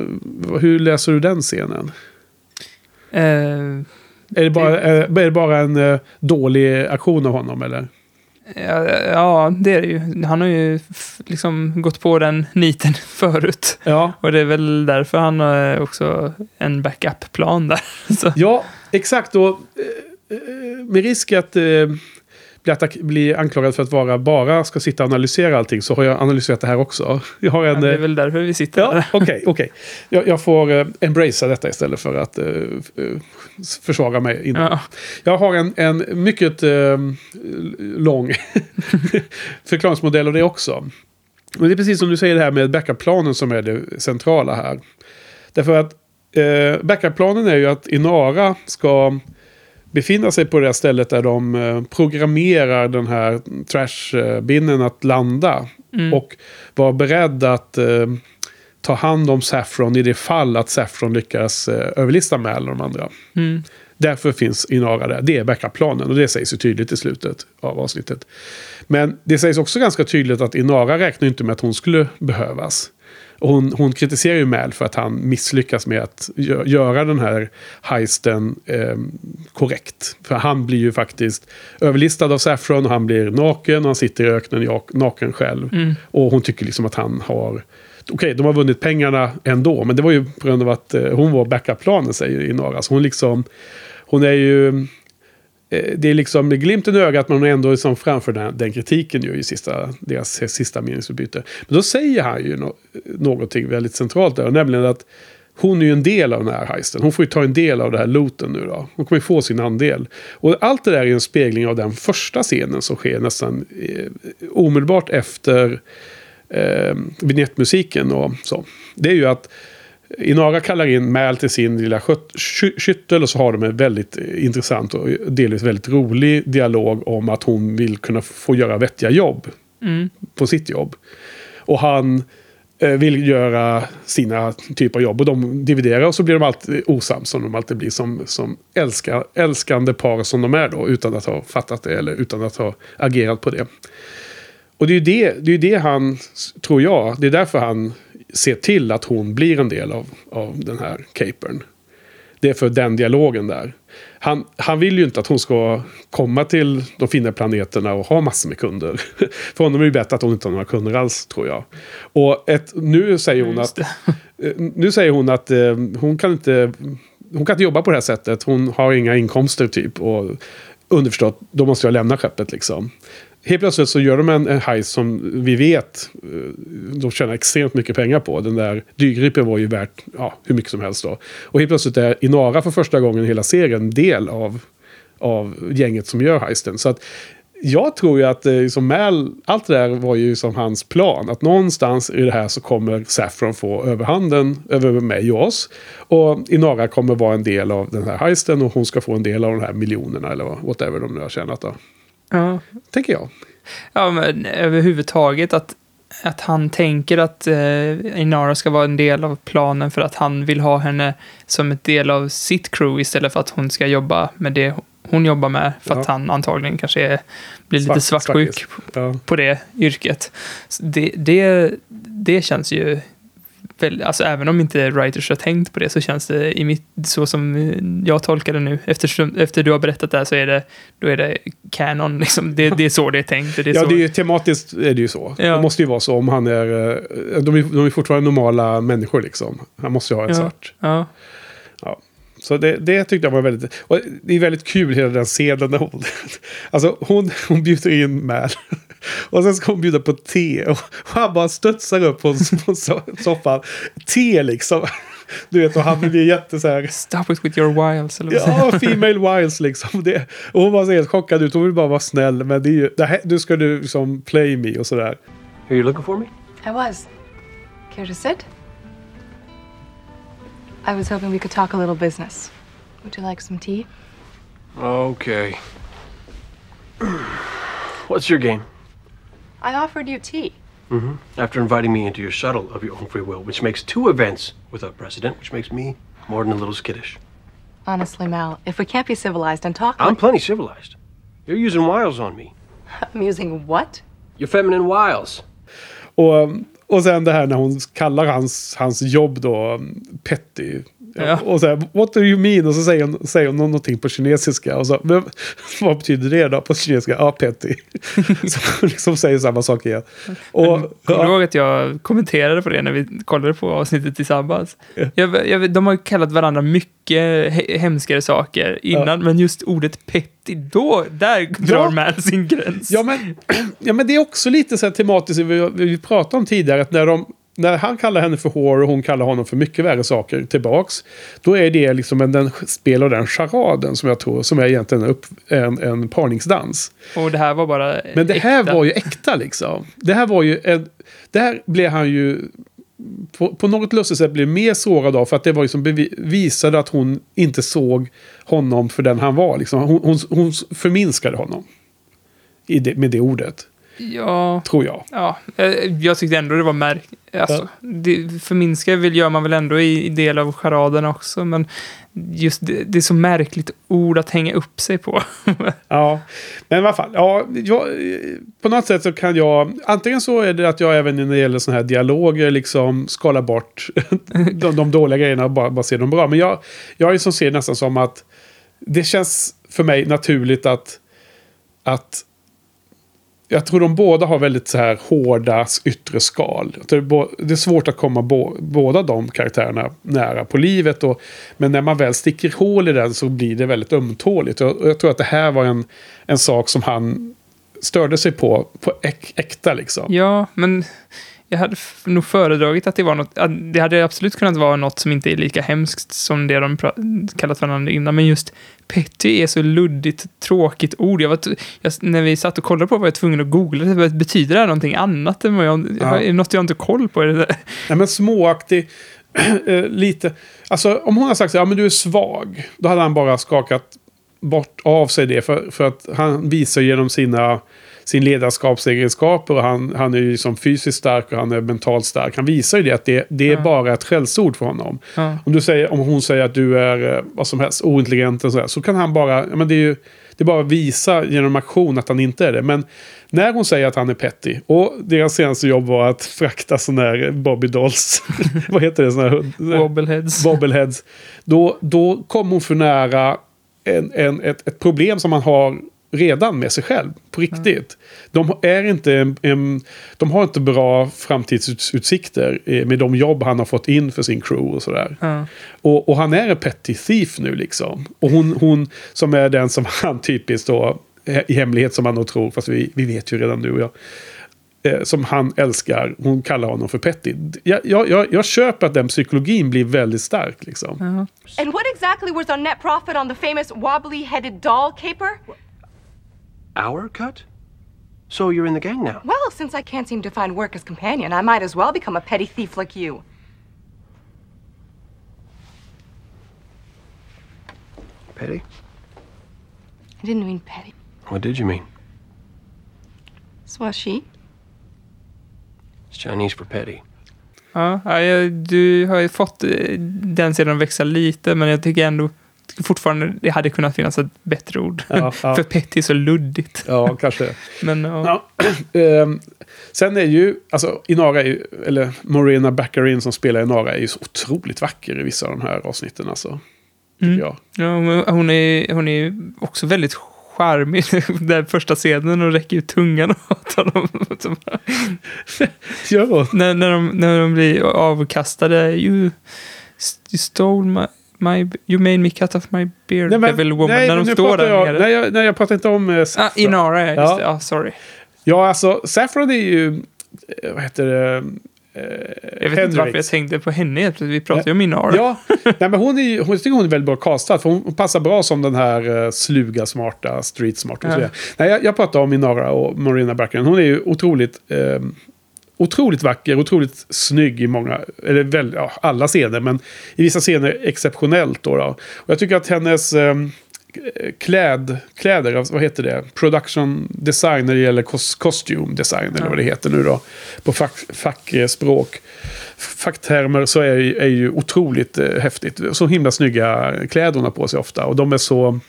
hur läser du den scenen? Eh, Är det bara, är, är det bara en eh, dålig aktion av honom, eller? ja, ja, det är det ju. Han har ju liksom gått på den niten <laughs> förut. Ja, Och det är väl därför han har också en backup-plan där. <laughs> Så, Ja, exakt. Och, eh, eh, med risk att eh, bli, attack- bli anklagad för att vara bara ska sitta och analysera allting så har jag analyserat det här också. Jag har en... det är eh, väl därför vi sitter Ja, där. okej, okej. Jag, jag får uh, embracea detta istället för att eh, eh, försvara mig. Innan. Ja. Jag har en, en mycket eh, lång <laughs> förklaringsmodell av det också. Men det är precis som du säger det här med backup-planen som är det centrala här. Därför att eh, backup-planen är ju att Inara ska befinna sig på det här stället där de eh, programmerar den här trashbinnen att landa. Mm. Och vara beredd att eh, ta hand om Saffron i det fall att Saffron lyckas eh, överlista med alla de andra. Mm. Därför finns Inara där. Det är backup-planen och det sägs ju tydligt i slutet av avsnittet. Men det sägs också ganska tydligt att Inara räknar inte med att hon skulle behövas. Hon, hon kritiserar ju Mal för att han misslyckas med att gö- göra den här heisten eh, korrekt. För han blir ju faktiskt överlistad av Saffron och han blir naken och han sitter i öknen naken själv. Mm. Och hon tycker liksom att han har... Okej, de har vunnit pengarna ändå, men det var ju på grund av att eh, hon var backup-planen, säger Inara. Så hon liksom... Hon är ju... Eh, det är liksom med glimten i ögat, men hon är ändå liksom framför den, den kritiken ju i sista, deras sista meningsutbyte. Men då säger han ju no, någonting väldigt centralt där, nämligen att hon är ju en del av den här heisten. Hon får ju ta en del av det här looten nu då. Hon kommer ju få sin andel. Och allt det där är ju en spegling av den första scenen som sker nästan eh, omedelbart efter eh, vignettmusiken och så. Det är ju att Inara kallar in Mal till sin lilla skyt- sky- skyttel och så har de en väldigt eh, intressant och delvis väldigt rolig dialog om att hon vill kunna få göra vettiga jobb Mm. på sitt jobb. Och han eh, vill göra sina typer av jobb och de dividerar och så blir de alltid osams som de alltid blir som, som älska, älskande par som de är då utan att ha fattat det eller utan att ha agerat på det. Och det är ju det, det, är det han, tror jag, det är därför han ser till att hon blir en del av, av den här capern. Det är för den dialogen där. Han, han vill ju inte att hon ska komma till de fina planeterna och ha massor med kunder. <laughs> För honom är det bättre att hon inte har några kunder alls, tror jag. Och ett, nu säger hon att, <laughs> eh, nu säger hon att eh, hon kan inte hon kan inte jobba på det här sättet. Hon har inga inkomster typ. Och underförstått, då måste jag lämna skeppet liksom helt plötsligt så gör de en, en heist som vi vet eh, de tjänar extremt mycket pengar på. Den där dyrgripen var ju värt ja, hur mycket som helst då. Och helt plötsligt är Inara för första gången i hela serien del av, av gänget som gör heisten. Så att jag tror ju att eh, liksom, Mal, allt det där var ju som hans plan. Att någonstans i det här så kommer Saffron få överhanden över mig och oss. Och Inara kommer vara en del av den här heisten och hon ska få en del av de här miljonerna eller whatever de nu har tjänat då. Ja. Tänker jag. Ja, men överhuvudtaget att, att han tänker att eh, Inara ska vara en del av planen för att han vill ha henne som ett del av sitt crew istället för att hon ska jobba med det hon jobbar med för att Ja. han antagligen kanske är, blir lite Svart- svartsjuk svartis. Ja. på det yrket. Det, det, det känns ju alltså även om inte writers har tänkt på det så känns det i mitt, så som jag tolkar det nu. Eftersom, efter du har berättat det här så är det, då är det canon <laughs> liksom. Det, det är så det är tänkt. Det är Ja, så. det är ju, tematiskt är det ju så. Ja. Det måste ju vara så om han är... eh, De är, de är fortfarande normala människor liksom. Han måste ju ha en Ja. svart. Ja. Så det, det tyckte jag var väldigt... Och det är väldigt kul hela den scenen när hon... <laughs> Alltså hon, hon bjuder in Mal. <laughs> Och sen ska hon bjuda på te. Och han bara studsar upp på, <laughs> på so- soffan. Te liksom. Du vet, och han blir jätte så här... Stop it with your wiles. Eller Ja, female wiles liksom. Det, och hon var så helt chockad ut. Hon vill bara vara snäll. Men det är ju... Det här, nu ska du liksom play me och sådär. Are you looking for me? I was. Care to sit? I was hoping we could talk a little business. Would you like some tea? Okay. <clears throat> What's your game? I offered you tea. Mm-hmm. After inviting me into your shuttle of your own free will, which makes two events without precedent, which makes me more than a little skittish. Honestly, Mal, if we can't be civilized and talk, I'm plenty civilized. You're using wiles on me. <laughs> I'm using what? Your feminine wiles. Och, och sen det här när hon kallar hans, hans jobb då Petty. Ja. Och så här, what do you mean? Och så säger hon, säger hon någonting på kinesiska. Och så, men, vad betyder det då på kinesiska? Ja, Petty. <laughs> så hon liksom säger samma sak igen. Och, Kommer du ja, ihåg att jag kommenterade på det när vi kollade på avsnittet tillsammans? Ja. Jag, jag, de har ju kallat varandra mycket he- hemskare saker innan, men just ordet petty, då, där drar Ja. Mal sin gräns. ja, men, ja, men det är också lite så här tematiskt, vi, vi pratade om tidigare, att när de när han kallar henne för whore och hon kallar honom för mycket värre saker tillbaks. Då är det liksom en, den spelar den charaden som jag tror som är egentligen en, upp, en, en parningsdans. Och det här var bara Men det här äkta. var ju äkta liksom. Det här var ju en... Där blev han ju... På, på något lustigt sätt blev mer sårad av för att det var liksom bevi, visade att hon inte såg honom för den han var. Liksom. Hon, hon, hon förminskade honom. Det, med det ordet, Ja, tror jag. ja, eh, jag tyckte ändå det var märk... Alltså, det, förminska vill gör man väl ändå i, i del av charaden också, men just det, det är så märkligt ord att hänga upp sig på. <laughs> Ja, men i alla fall. Ja, jag, på något sätt så kan jag... Antingen så är det att jag även när det gäller sådana här dialoger liksom skalar bort <laughs> de, de dåliga grejerna och bara, bara ser dem bra. Men jag, jag är som ser nästan som att det känns för mig naturligt att, att jag tror de båda har väldigt så här hårda yttre skal. Det är svårt att komma bo, båda de karaktärerna nära på livet. Och, men när man väl sticker hål i den så blir det väldigt ömtåligt. Och jag tror att det här var en, en sak som han störde sig på, på äk, äkta liksom. Ja, men jag hade nog föredragit att det var något, att det hade absolut kunnat vara något som inte är lika hemskt som det de kallat varandra innan, men just petty är så luddigt, tråkigt ord. Jag var jag, när vi satt och kollade på var jag tvungen att googla, det. betyder det här någonting annat än vad jag, Ja. är det något jag inte koll på? Är det, Nej, men småaktig. <clears throat> eh, lite. Alltså om hon har sagt så ja men du är svag. Då hade han bara skakat bort av sig det. För, för att han visar genom sina sin ledarskapsegenskaper och han, han är ju som fysiskt stark och han är mentalt stark. Han visar ju det att det, det är Ja. bara ett skällsord för honom. ja. Om, du säger, om hon säger att du är eh, vad som helst ointelligent och så, här, så kan han bara, men det är ju det är bara att visa genom aktion att han inte är det. Men när hon säger att han är petty och deras senaste jobb var att frakta sådana här Bobby Dolls, <laughs> vad heter det, sådana här Wobbleheads. bobbleheads. Då, då kom hon för nära en, en, ett, ett problem som man har redan med sig själv. På riktigt. De, är inte de har inte bra framtidsutsikter eh, med de jobb han har fått in för sin crew och sådär. Ja. Och, och han är en petty thief nu liksom. Och hon, hon som är den som <laughs> han typiskt då i hemlighet som han nog tror, fast vi, vi vet ju redan du och jag. Eh, som han älskar. Hon kallar honom för Petty. Jag, jag, jag, jag köper att den psykologin blir väldigt stark. Liksom. And what exactly was our net profit on the famous wobbly headed doll caper? Our cut? So you're in the gang now? Well, since I can't seem to find work as companion, I might as well become a petty thief like you. Petty? I didn't mean petty. What did you mean? Swashi. It's Chinese for petty. Ja, ja, jag- du har ju fått eh, den sidan att växa lite, men jag tycker ändå tycker fortfarande det hade kunnat finnas ett bättre ord. Ja, ja. <laughs> För petty är så luddigt. Ja, kanske. Men ja. <clears throat> Ehm, sen är ju, alltså Inara, är ju, eller Morena Baccarin som spelar Inara är ju så otroligt vacker i vissa av de här avsnitten. Alltså, Mm. jag. Ja, hon är, hon är också väldigt charmig. <laughs> Den första scenen och räcker ut tungan <laughs> åt honom. Gör hon? när, när, de, när de blir avkastade. You, you stole my, my... You made me cut off my beard, devil woman. nej, när men de står där jag, nere. nej, jag, nej, jag pratar inte om eh, ah, Saffron. Inara, ja. Just Ja. det. Ja, sorry. Ja, alltså Saffron är ju, eh, vad heter det? Eh, Jag vet inte varför jag tänkte på henne helt. Vi pratar ju om Inara. Ja, <laughs> nej, men hon, är, ju- hon jag tycker hon är väldigt bra castad. För hon passar bra som den här eh, sluga, smarta, street smart och så Ja. Nej, jag, jag pratar om Inara och Marina Baccarin. Hon är ju otroligt, eh, otroligt vacker, otroligt snygg i många, eller väl, ja, alla scener, men i vissa scener exceptionellt. Då, då. Och jag tycker att hennes eh, kläd, kläder, vad heter det? Production design när det gäller kos- costume design, eller vad det heter nu då. På fack, fackspråk, facktermer så är, är ju otroligt eh, häftigt. Så himla snygga kläder hon har på sig ofta. Och de är så,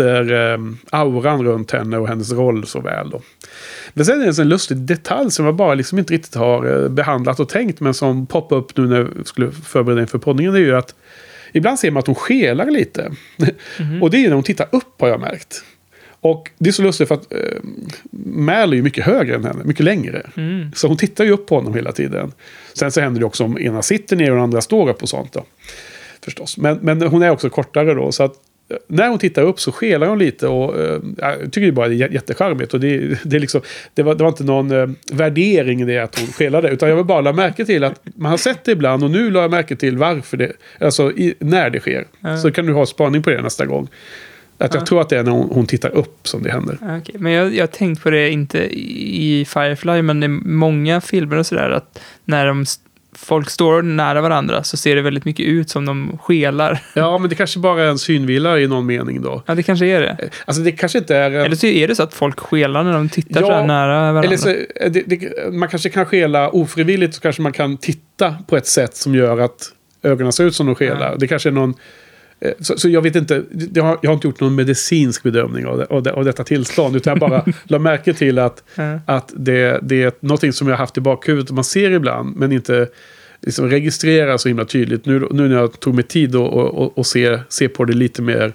sätter eh, auran runt henne och hennes roll så väl. Då. Men sen är det en lustig detalj som jag bara liksom inte riktigt har eh, behandlat och tänkt. Men som poppade upp nu när jag skulle förbereda inför poddningen. Det är ju att ibland ser man att hon skelar lite. <laughs> och det är när hon tittar upp har jag märkt. Och det är så lustigt för att eh, Mal är ju mycket högre än henne, mycket längre. Så hon tittar ju upp på honom hela tiden. Sen så händer det också om ena sitter ner och den andra står upp och sånt då. Förstås. Men, men hon är också kortare då. Så att när hon tittar upp så skelar hon lite och eh, jag tycker det bara är jä- jättecharmigt. Och det, det, är liksom, det, var, det var inte någon eh, värdering i det att hon skelade. Utan jag vill bara la märke till att man har sett det ibland och nu la jag märke till varför det, alltså i, när det sker. Så kan du ha spaning på det nästa gång. Att jag tror att det är när hon, hon tittar upp som det händer. Ja, okej. Men jag jag har tänkt på det, inte i Firefly, men är många filmer och sådär, att när de, folk står nära varandra så ser det väldigt mycket ut som de skelar. Ja, men det kanske bara är en synvilla i någon mening då. Ja, det kanske är det. Alltså det kanske inte är... en- Eller så är det så att folk skelar när de tittar Ja, så här nära varandra. Eller så, eh, det, det, man kanske kan skela ofrivilligt så kanske man kan titta på ett sätt som gör att ögonen ser ut som de skelar. Ja. Det kanske är någon... eh, Så, så jag vet inte, det har, jag har inte gjort någon medicinsk bedömning av, det, av, det, av detta tillstånd. Utan jag bara <laughs> la märke till att, att det, det är någonting som jag har haft i bakhuvudet och man ser ibland. Men inte liksom registrerar så himla tydligt. Nu, nu när jag tog mig tid och, och, och, se, se på det lite mer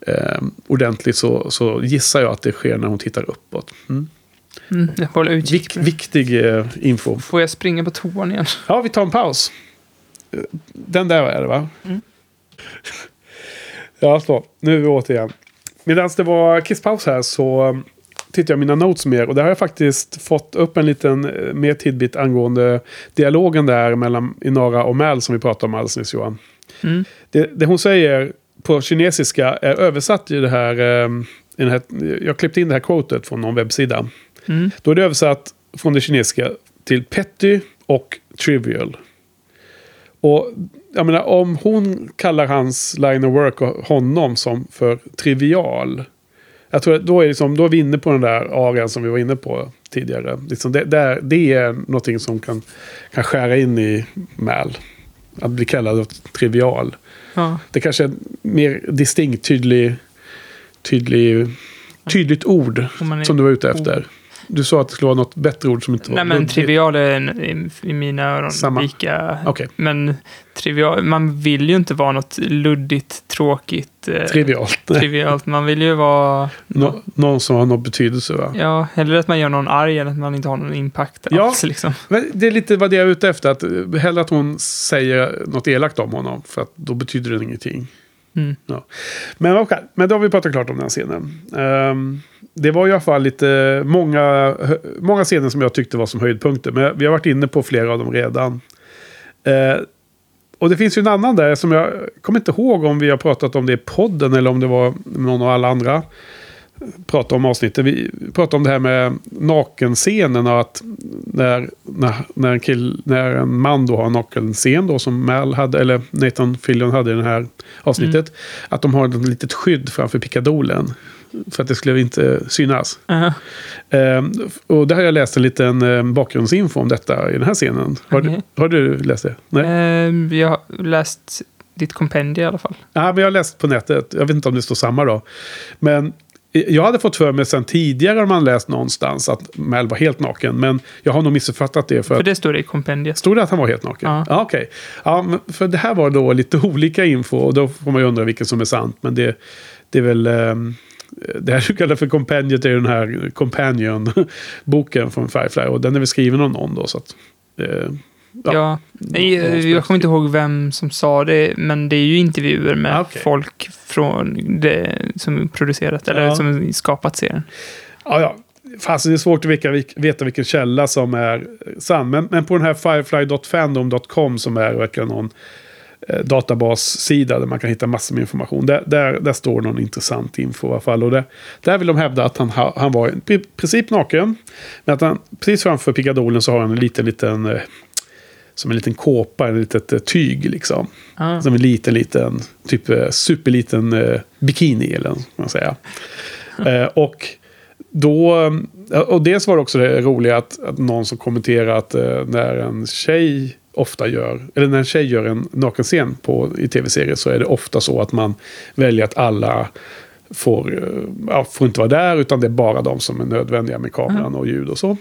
eh, ordentligt så, så gissar jag att det sker när hon tittar uppåt. Mm. Mm, jag håller utkik. Vik, viktig eh, info. Får jag springa på toan igen? Ja, vi tar en paus. Eh, Den där är det va? <laughs> ja, så. Nu är vi återigen. Medan det var kisspaus här så tittade jag mina notes mer. Och där har jag faktiskt fått upp en liten eh, mer tidbit angående dialogen där mellan Inara och Mal som vi pratade om alldeles nyss Johan. Mm. Det, det hon säger på kinesiska är översatt i det här, eh, i här... Jag klippte in det här quotet från någon webbsida. Mm. Då är det översatt från det kinesiska till petty och trivial. Och jag menar, om hon kallar hans line of work och honom som för trivial. Jag tror att då är, liksom, då är vi inne på den där arean som vi var inne på tidigare. Liksom det, där, det är någonting som kan, kan skära in i Mal. Att bli kallad trivial. Ja. Det kanske är ett mer distinkt, tydlig, tydlig, tydligt ord som du var ute efter. Du sa att det skulle vara något bättre ord som inte var Nej, men trivial är i, i mina öron Samma. lika. Okej. Men trivial, man vill ju inte vara något luddigt, tråkigt, eh, Trivialt. trivialt. Man vill ju vara... Nå, någon som har någon betydelse va? Ja, hellre att man gör någon arg än att man inte har någon impact Ja. alls. Liksom. Men det är lite vad det jag är ute efter. Att, eh, hellre att hon säger något elakt om honom. För att då betyder det ingenting. Mm. Ja. Men, okej, men då har vi pratat klart om den scenen. Ehm, det var i alla fall lite många, många scener som jag tyckte var som höjdpunkter. Men vi har varit inne på flera av dem redan. Eh, och det finns ju en annan där som jag kommer inte ihåg om vi har pratat om det i podden eller om det var någon av alla andra prata om avsnittet. Vi pratade om det här med nakenscenen och att när, när, när, en, kill, när en man då har en nakenscen då som Mal hade, eller Nathan Fillion hade i det här avsnittet. Att de har ett litet skydd framför pickadolen. För att det skulle inte synas. Aha. Ehm, och där har jag läst en liten eh, bakgrundsinfo om detta i den här scenen. Har, Okej. du, har du läst det? Nej? Ehm, jag har läst ditt kompendium i alla fall. Ja, men jag har läst på nätet. Jag vet inte om det står samma då. Men jag hade fått för mig sen tidigare om man läst någonstans att Mel var helt naken. Men jag har nog missuppfattat det. För, För det står det i kompendiet. Stod det att han var helt naken? Ja. Ja, okej. Ja, men för det här var då lite olika info. Och då får man ju undra vilken som är sant. Men det, det är väl... ehm, det här du kallar för Companion är den här Companion-boken från Firefly. Och den är väl skriven av någon då. Så att, eh, Ja. Nej, Ja, jag kommer inte ihåg vem som sa det, men det är ju intervjuer med Ah, okej. folk från det som producerat, eller Ja. som skapat serien. Ja, ja. Fast det är svårt att veta, veta vilken källa som är sann. Men, men på den här firefly.fandom.com som är verkligen någon eh, databassida där man kan hitta massor med information. Där, där, där står någon intressant info i alla fall. Och det, där vill de hävda att han, ha, han var i princip naken. Men att han precis framför pickadolen så har han en liten, liten eh, som en liten kåpa, en litet eh, tyg liksom. Ah. Som en liten, liten, typ eh, superliten eh, bikini eller vad man säga. Eh, och då, eh, och dels var det också det roliga att, att någon som kommenterade att eh, när en tjej ofta gör, eller när en tjej gör en nakenscen på, i tv-serier så är det ofta så att man väljer att alla får, eh, ja, får inte vara där utan det är bara de som är nödvändiga med kameran och ljud och så.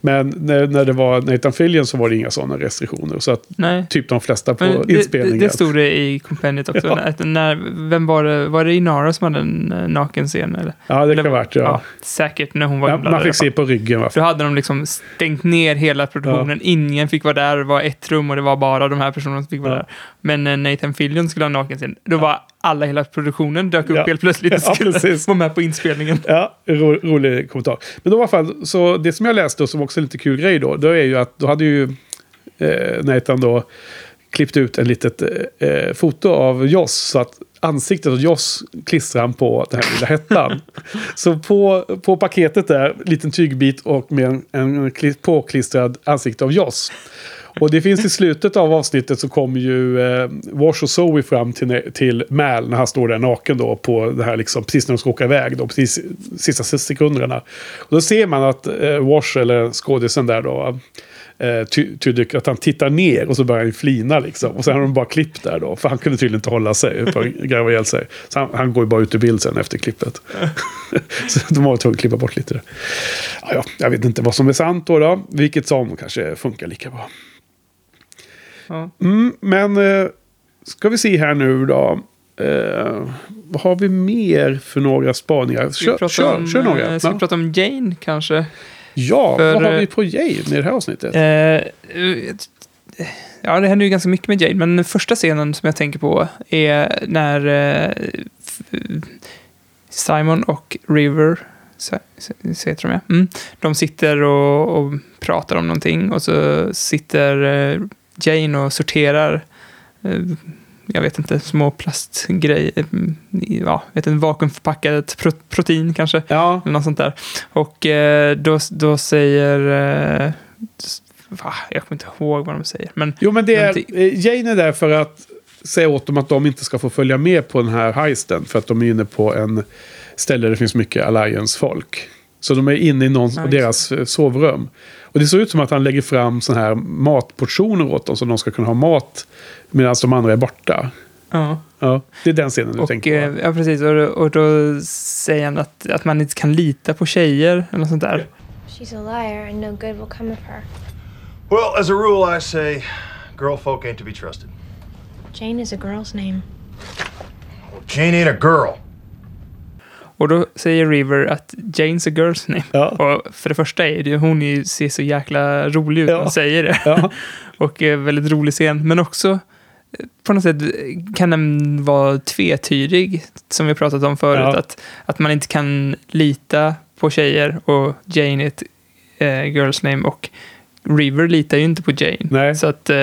Men när, när det var Nathan Fillion så var det inga sådana restriktioner. Så att Nej. typ de flesta på Men det, det, inspelningen. det stod det i kompendiet också. Ja. Att när, vem var det? Var det Inara som hade en eh, nakenscen? Eller? Ja, det kan ha varit, ja. Säkert när hon var Ja, inblandad. man fick se på ryggen. Va? Då hade de liksom stängt ner hela produktionen. Ingen fick vara där. Det var ett rum och det var bara de här personerna som fick vara Ja. där. Men när Nathan Fillion skulle ha nakenscen, då var alla, hela produktionen dök upp Ja. helt plötsligt och <laughs> Ja, skulle precis. <laughs> vara med på inspelningen. Ja, ro, rolig kommentar. Men då i alla fall, så det som jag läste och som också är lite kul grej då, då är ju att då hade ju eh, Nathan då klippt ut en litet eh, foto av Joss. Så att ansiktet av Joss klistrar han på den här lilla hettan. <laughs> så på, på paketet där, liten tygbit och med en, en kli- påklistrad ansikte av Joss. Och det finns i slutet av avsnittet så kommer ju eh, Wash och Zoe fram till, till Mal när han står där naken då på det här liksom precis när de ska åka iväg då, precis sista sekunderna. Och då ser man att eh, Wash eller skådisen där då eh, tydligt att han tittar ner och så börjar han flina liksom. Och sen har de bara klippt där då, för han kunde tydligen inte hålla sig för att ihjäl sig. Så han, han går ju bara ut ur bild sen efter klippet. <laughs> så de var tvungna att klippa bort lite. Ja, ja, jag vet inte vad som är sant då, då. Vilket som kanske funkar lika bra. Ja. Mm, men eh, ska vi se här nu då. Eh, vad har vi mer för några spaningar? Kör, kör, om, kör några. eh, Ska vi prata om Jane kanske? ja för, vad har vi på Jane i det här avsnittet? Eh, ja, det händer ju ganska mycket med Jane, men den första scenen som jag tänker på är när eh, Simon och River, så, så, så heter de ja. Mm, de sitter och, och pratar om någonting och så sitter eh, Jane och sorterar eh, jag vet inte, små plastgrejer, mm, ja, vet inte, vakuumförpackat pro, protein kanske. ja, Eller något sånt där. Och eh, då, då säger... Eh, va, jag kommer inte ihåg vad de säger. Men jo men det är, eh, Jane är där för att säga åt dem att de inte ska få följa med på den här heisten. För att de är inne på en ställe där det finns mycket Alliance-folk. Så de är inne i någon just deras eh, sovrum. Och det ser ut som att han lägger fram sådana här matportioner åt dem. Så de ska kunna ha mat medan de andra är borta. ja. Ja, det är den scenen du Och, tänker på. eh, ja, precis. Och, då- och då säger han att, att man inte kan lita på tjejer. Eller något sånt där. She's a liar and no good will come of her. Well, as a rule, I say girl folk ain't to be trusted. Jane is a girl's name. Jane ain't a girl. Och då säger River att Jane's a girl's name. Ja. Och för det första är det hon är, ser så jäkla rolig ut när Ja. hon säger det. Ja. <laughs> och väldigt rolig scen. Men också på något sätt kan den vara tvetydig, som vi pratat om förut. Att, att man inte kan lita på tjejer och Jane är ett eh, girls name och River litar ju inte på Jane. Nej. Så att, eh,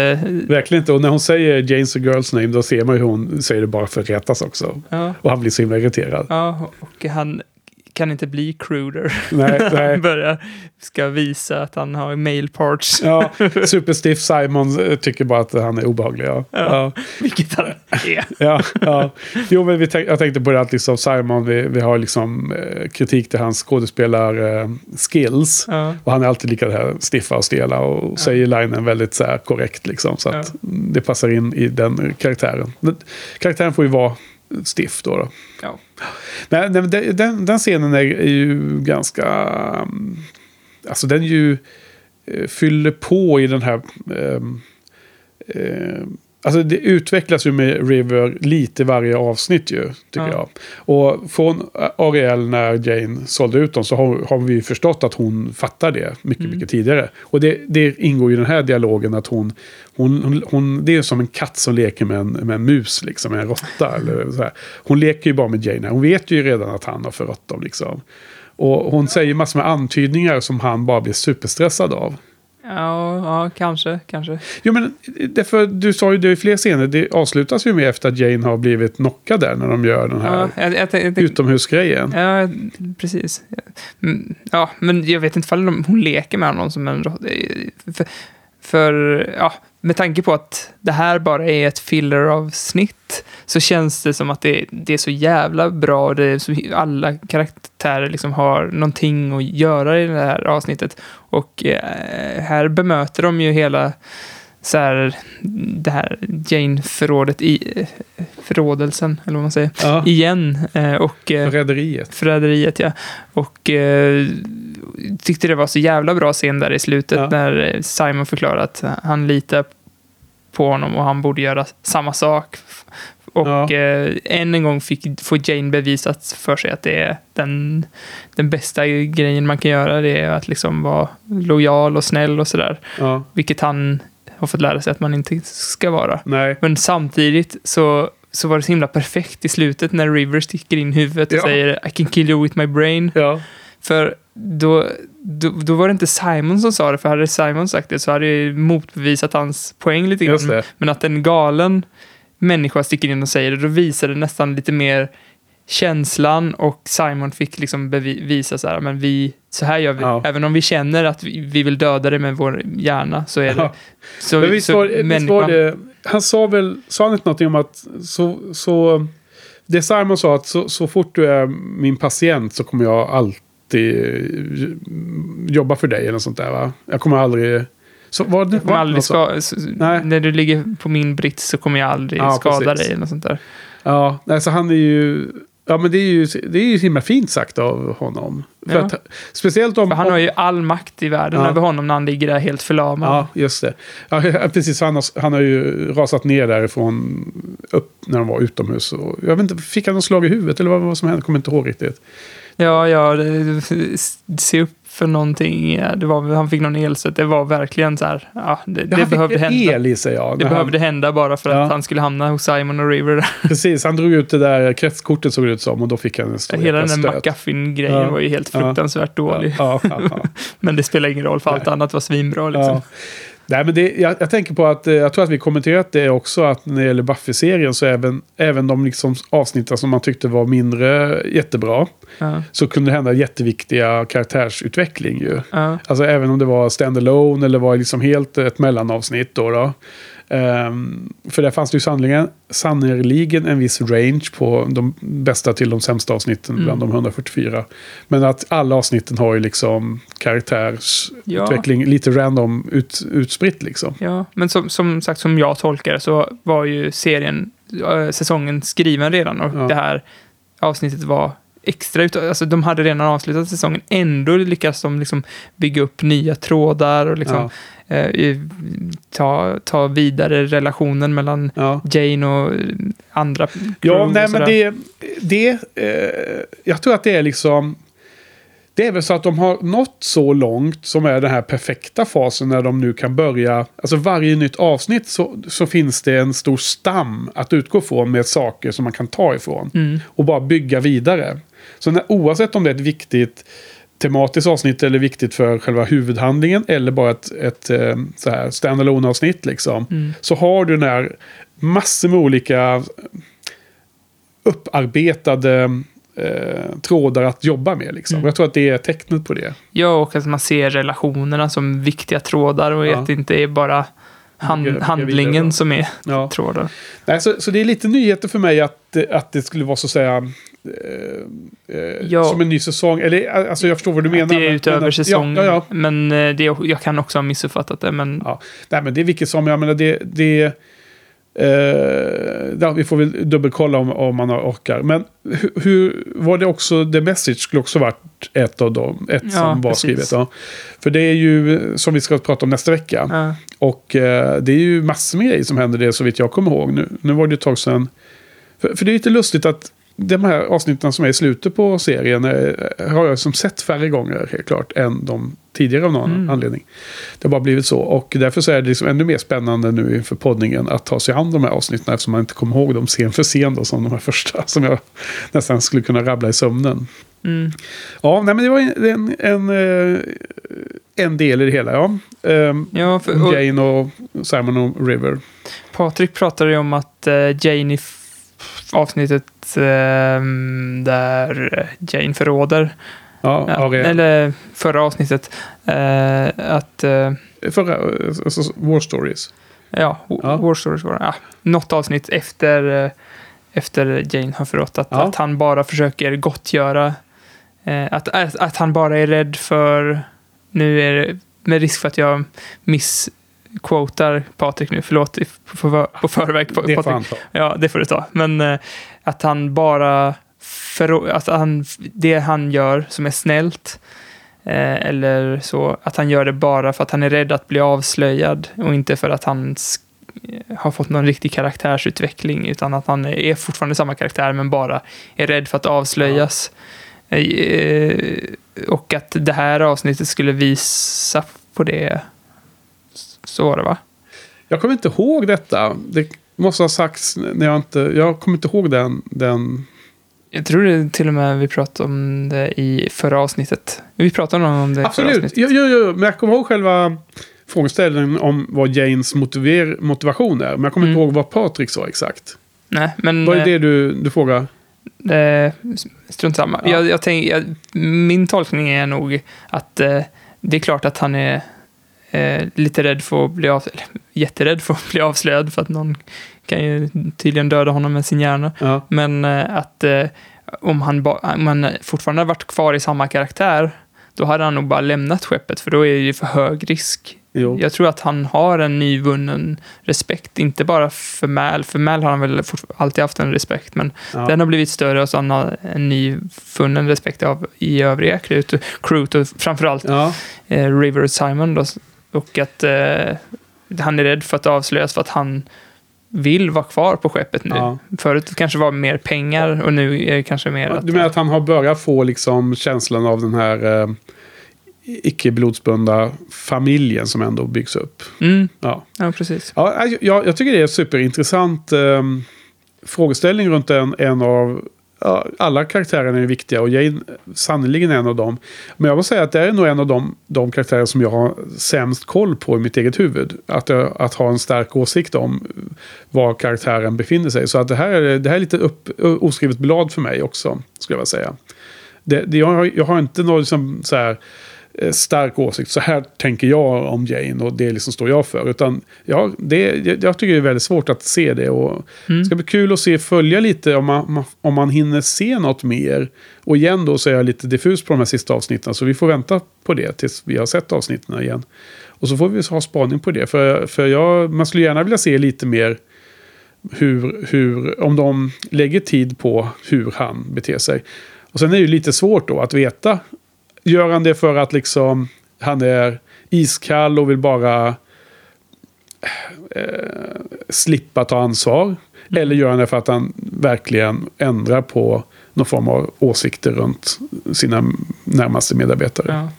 Verkligen inte. Och när hon säger Jane's girl's name, då ser man hur hon säger det bara för att rättas också. ja, Och han blir så himla irriterad. ja, och han kan inte bli cruder. Nej, <laughs> nej. han börjar, ska visa att han har male parts. Ja, superstiff Simon eh, tycker bara att han är obehaglig. Ja. Ja. Vilket han är. <laughs> Ja, ja. Jo, men vi tänk, jag tänkte på det att liksom Simon, vi, vi har liksom eh, kritik till hans skådespelar-skills. Ja. och han är alltid lika här stiffa och stela och säger linen väldigt så här korrekt. Liksom, så att det passar in i den karaktären. Men, karaktären får ju vara stiff då. då. Ja. Men, den- den, den scenen är, ju ganska... mm, Alltså den ju eh, fyller på i den här... ehm, eh, alltså det utvecklas ju med River lite varje avsnitt ju, tycker Ja. jag. Och från Ariel när Jane sålde ut dem så har, har vi ju förstått att hon fattar det mycket, mycket tidigare. Och det, det ingår ju i den här dialogen att hon, hon, hon, hon... Det är som en katt som leker med en, med en mus, liksom, en råtta. <laughs> Eller så här. Hon leker ju bara med Jane. Hon vet ju redan att han har förrått dem, liksom. Och hon säger massor med antydningar som han bara blir superstressad av. Ja, ja, kanske, kanske. Jo, men därför, du sa ju det i fler scener. Det avslutas ju med efter att Jane har blivit knockad där när de gör den här Ja, jag, jag, jag, utomhusgrejen. Ja, precis. Mm, Ja, men jag vet inte ifall hon leker med honom som en. För, för, ja, med tanke på att det här bara är ett filler-avsnitt så känns det som att det, det är så jävla bra. Det är så, alla karaktärer liksom har någonting att göra i det här avsnittet. Och eh, här bemöter de ju hela så här, det här Jane-förrådet i förrådelsen, eller vad man säger, Ja, igen. Eh, och, eh, Rederiet. Förräderiet, ja. Och eh, tyckte det var så jävla bra scen där i slutet Ja. när eh, Simon förklarade att han litar på honom och han borde göra samma sak. Och Ja. eh, än en gång fick, får Jane bevisat för sig att det är den, den bästa grejen man kan göra. Det är att liksom vara lojal och snäll och sådär. Ja, Vilket han har fått lära sig att man inte ska vara. nej. Men samtidigt så, så var det så himla perfekt i slutet när River sticker in huvudet och Ja. säger I can kill you with my brain. Ja, För då, då, då var det inte Simon som sa det, för hade Simon sagt det så hade det motbevisat hans poäng lite grann. Men att en galen människa sticker in och säger det, då visar det nästan lite mer känslan och Simon fick liksom bevisa så här, men vi, så här gör vi. Ja. Även om vi känner att vi, vi vill döda det med vår hjärna så är det... Ja. Så, Men visst så var, visst var det, han sa väl, sa han inte någonting om att så, så det Simon sa att så, så fort du är min patient så kommer jag alltid jobba för dig eller något sånt där va? Jag kommer aldrig... Så var det, var aldrig något så? ska, s- Nej. när du ligger på min brits så kommer jag aldrig Ja, skada precis. dig eller något sånt där. Ja, nej, så han är ju... Ja, men det är ju, det är ju himla fint sagt av honom. Ja. att, speciellt om... För han har ju all makt i världen Ja. över honom när han ligger där helt förlamad. Ja, just det. Ja, <laughs> precis. Han har, han har ju rasat ner därifrån upp när de var utomhus. Och, jag vet inte, fick han något slag i huvudet eller vad var det som hände? Kommer inte ihåg riktigt. Ja, ja, se upp för någonting. Det var, han fick någon elstöt. Det var verkligen så här, ja, det, det han behövde fick hända. el i sig, ja. Det han, behövde hända bara för att Ja. han skulle hamna hos Simon och River. <laughs> Precis, han drog ut det där kretskortet såg det ut som och då fick han en stor Hela den där. McGuffin-grejen Ja. var ju helt fruktansvärt dålig. Ja, ja, <laughs> Men det spelar ingen roll, för allt Nej. annat var svinbra. Liksom. Nej, men det, jag, jag tänker på att, eh, jag tror att vi kommenterat det också, att när det gäller Buffy-serien så även, även de liksom avsnitten som man tyckte var mindre jättebra, Ja. så kunde det hända jätteviktiga karaktärsutveckling ju. Ja. Alltså även om det var standalone eller var liksom helt ett mellanavsnitt då. då. Ehm, för där fanns det ju sannerligen, sannerligen en viss range på de bästa till de sämsta avsnitten bland de 144. Men att alla avsnitten har ju liksom karaktärsutveckling lite random ut, utspritt liksom. Ja, men som, som sagt, som jag tolkar så var ju serien, äh, säsongen skriven redan och Ja. det här avsnittet var extra ut, alltså de hade redan avslutat säsongen, ändå lyckas de liksom bygga upp nya trådar och liksom eh, i- ta, ta vidare relationen mellan Ja. Jane och eh, andra Ja, nej men det... det eh, jag tror att det är liksom... Det är väl så att de har nått så långt som är den här perfekta fasen när de nu kan börja. Alltså varje nytt avsnitt så, så finns det en stor stam att utgå från med saker som man kan ta ifrån. Och bara bygga vidare. Så när, oavsett om det är ett viktigt tematiskt avsnitt eller viktigt för själva huvudhandlingen eller bara ett, ett eh, så här standalone avsnitt liksom. Så har du den här massor med olika upparbetade eh, trådar att jobba med. Liksom. Mm. Jag tror att det är tecknet på det. Ja, och att man ser relationerna som viktiga trådar och Ja. att det inte är bara hand, handlingen som är Ja. trådar. Nej, så, så det är lite nyheter för mig att, att det skulle vara så att säga eh, eh, Ja. som en ny säsong. Eller eh, alltså jag förstår vad du menar. det är utöver men, säsong. Ja, ja. Men eh, det, jag kan också ha missuppfattat det. Men Ja. Nej, men det är vilket som, jag menar det... det eh, vi får väl dubbelkolla om, om man orkar. Men hur, hur var det också, The Message skulle också varit ett av dem. Ett som var precis. skrivet. Ja. För det är ju, som vi ska prata om nästa vecka. Och eh, det är ju massor med grejer som händer det så vitt jag kommer ihåg. Nu, nu var det ett tag sedan. För, för det är lite lustigt att de här avsnitten som är i slutet på serien eh, har jag som sett färre gånger helt klart än de tidigare av någon Mm. anledning. Det har bara blivit så. Och därför så är det liksom ännu mer spännande nu inför poddningen att ta sig an de här avsnitten eftersom man inte kommer ihåg dem scen för scen då, som de här första som jag nästan skulle kunna rabbla i sömnen. Mm. Ja, nej, men det var en, en, en, eh, en del i det hela. Ja. Ehm, Ja, för, och Jane och Simon och River. Patrik pratade ju om att eh, Jane i avsnittet eh, där Jane förråder, Ja, ja, eller förra avsnittet, eh, att eh, Förra, alltså, War Stories. Ja, Ja. War Stories var det. Ja, något avsnitt efter, eh, efter Jane har förrått. Att, att han bara försöker gottgöra. Eh, att, att, att han bara är rädd för... Nu är det med risk för att jag missquotar Patrik nu. Förlåt på, förväg. På, Det får han ta. Ja, det får du ta. Men eh, att han bara... För, att han, det han gör som är snällt, eh, eller så, att han gör det bara för att han är rädd att bli avslöjad och inte för att han eh, har fått någon riktig karaktärsutveckling, utan att han är fortfarande samma karaktär, men bara är rädd för att avslöjas. Eh, och att det här avsnittet skulle visa på det. Så var det, va? Jag kommer inte ihåg detta. Det måste ha sagts när jag inte... Jag kommer inte ihåg den... den Jag tror det till och med vi pratade om det i förra avsnittet. Vi pratade om det i förra absolut. avsnittet. Jo, jo, jo, men jag kommer ihåg själva frågeställningen om vad Janes motiver, motivation är. Men jag kommer inte Mm. ihåg vad Patrik sa exakt. Nej, men Vad är eh, det du, du frågar? eh, strunt samma. Ja. Jag, jag tänk, jag, min tolkning är nog att eh, det är klart att han är eh, lite rädd för att bli av, eller, jätterädd för att bli avslöjad för att någon kan ju tydligen döda honom med sin hjärna. Ja. Men eh, att eh, om, han ba, om han fortfarande hade varit kvar i samma karaktär, då hade han nog bara lämnat skeppet, för då är det ju för hög risk. Jo. Jag tror att han har en nyvunnen respekt, inte bara för Mal, för Mal har han väl alltid haft en respekt, men Ja. den har blivit större och så han har en nyfunnen respekt av i övriga crewet, och framförallt Ja. eh, River Simon då, och att eh, han är rädd för att avslöjas för att han vill vara kvar på skeppet nu. Ja. Förut kanske var mer pengar och nu är det kanske mer att... Du menar att han har börjat få liksom känslan av den här eh, icke-blodsbundna familjen som ändå byggs upp. Mm, Ja. ja, precis. Ja, jag, jag tycker det är superintressant eh, frågeställning runt en, en av... Ja, alla karaktärerna är viktiga och Jane sannerligen en av dem. Men jag måste säga att det är nog en av de, de karaktärer som jag har sämst koll på i mitt eget huvud. Att, eh, att ha en stark åsikt om var karaktären befinner sig. Så att det här är, det här är lite upp, oskrivet blad för mig också, skulle jag vilja säga. Det, det, jag, har, jag har inte någon liksom, så här, stark åsikt. Så här tänker jag om Jane och det liksom står jag för. Utan ja, det, jag, tycker det är väldigt svårt att se det. Och Det ska bli kul att se, följa lite om man, om man hinner se något mer. Och igen då så är jag lite diffus på de här sista avsnitten. Så vi får vänta på det tills vi har sett avsnitten igen. Och så får vi ha spaning på det. För, för jag, man skulle gärna vilja se lite mer hur, hur, om de lägger tid på hur han beter sig. Och sen är det ju lite svårt då att veta. Gör han det för att liksom han är iskall och vill bara eh, slippa ta ansvar? Eller gör han det för att han verkligen ändrar på någon form av åsikter runt sina närmaste medarbetare. Ja.